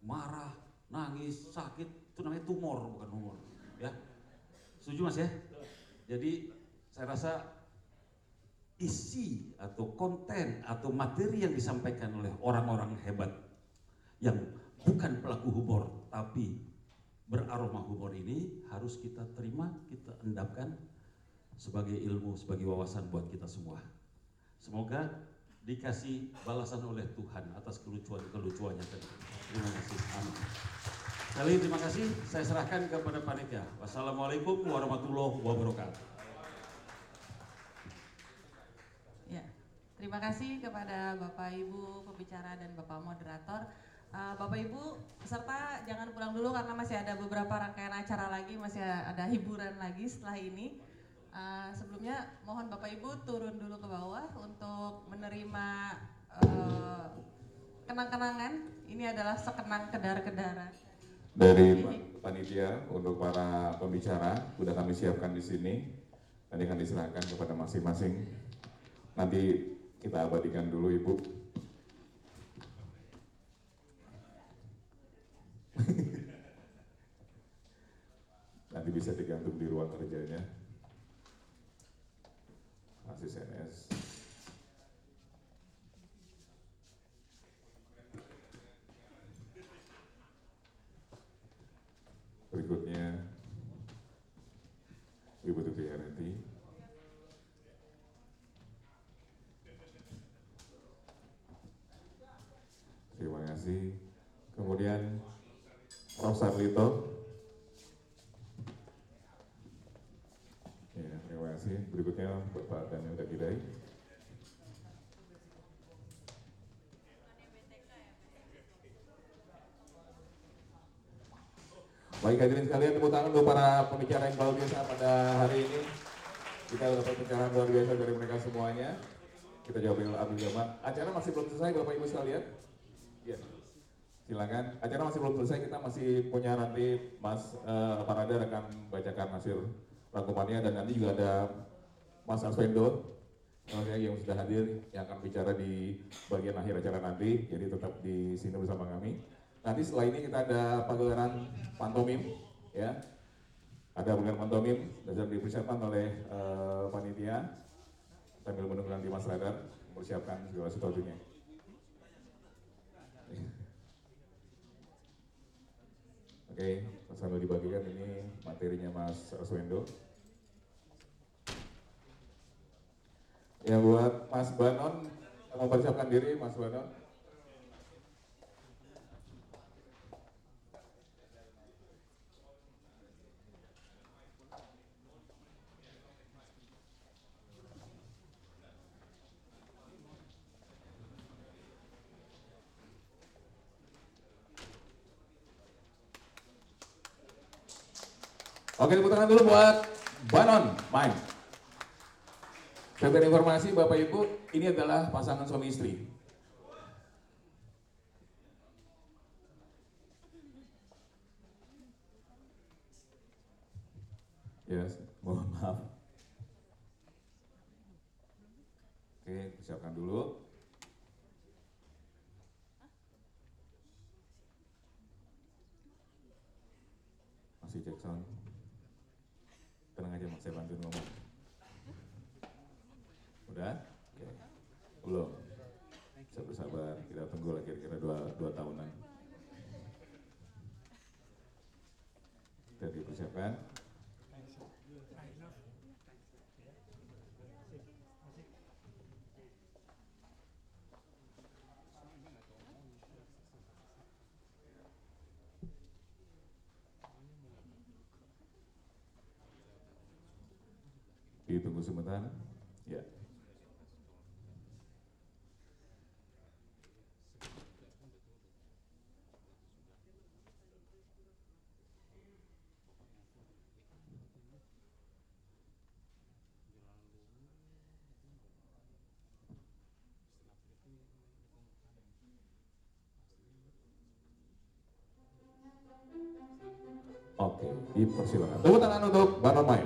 marah, nangis, sakit itu namanya tumor bukan humor. Ya, setuju Mas ya? Jadi saya rasa isi atau konten atau materi yang disampaikan oleh orang-orang hebat yang bukan pelaku humor tapi beraroma humor ini harus kita terima, kita endapkan sebagai ilmu, sebagai wawasan buat kita semua. Semoga dikasih balasan oleh Tuhan atas kelucuan-kelucuannya tadi. Terima kasih. Amin. Sekali terima kasih. Saya serahkan kepada panitia. Wassalamualaikum warahmatullahi wabarakatuh. Ya, terima kasih kepada Bapak Ibu pembicara dan Bapak moderator. Uh, Bapak Ibu peserta jangan pulang dulu karena masih ada beberapa rangkaian acara lagi, masih ada hiburan lagi setelah ini. Uh, sebelumnya mohon Bapak Ibu turun dulu ke bawah untuk menerima uh, kenang-kenangan. Ini adalah sekenang kedar-kedaran. Dari panitia untuk para pembicara sudah kami siapkan di sini. Nanti akan diserahkan kepada masing-masing. Nanti kita abadikan dulu Ibu. Nanti bisa digantung di ruang kerjanya. Masih. Berikutnya Ibu Tuti Herneti. Terima kasih. Kemudian Prof. Sarlito. Ya, kasih. Berikutnya Bapak Daniel Dagidai. Baik hadirin sekalian, tepuk tangan untuk para pembicara yang luar biasa pada hari ini. Kita dapat pencerahan luar biasa dari mereka semuanya. Kita jawab Abdul Jamal. Acara masih belum selesai Bapak Ibu sekalian. Ya, silakan. Acara masih belum selesai, kita masih punya nanti Mas uh, Parada akan bacakan hasil rangkumannya dan nanti juga ada Mas Arswendo yang sudah hadir yang akan bicara di bagian akhir acara nanti. Jadi tetap di sini bersama kami. Nanti setelah ini kita ada pagelaran pantomim, ya. Ada pagelaran pantomim dan dipersiapkan oleh uh, panitia sambil menunggu nanti Mas Radar mempersiapkan segala sesuatunya. Oke, sambil dibagikan ini materinya Mas Arswendo. Yang buat Mas Banon, mempersiapkan diri Mas Banon. Oke, tepuk tangan dulu buat Banon, Sebagai informasi Bapak Ibu, ini adalah pasangan suami istri. Yes, mohon maaf. Oke, persiapkan dulu. Masih cek sound. Tenang aja mas, saya bantu ngomong. Udah? Belum. Sabar-sabar, kita tunggu lagi kira-kira dua, dua tahunan. Kita dipersiapkan. Ditunggu sebentar. Dipersilakan. Tepuk tangan untuk Bapak Mai.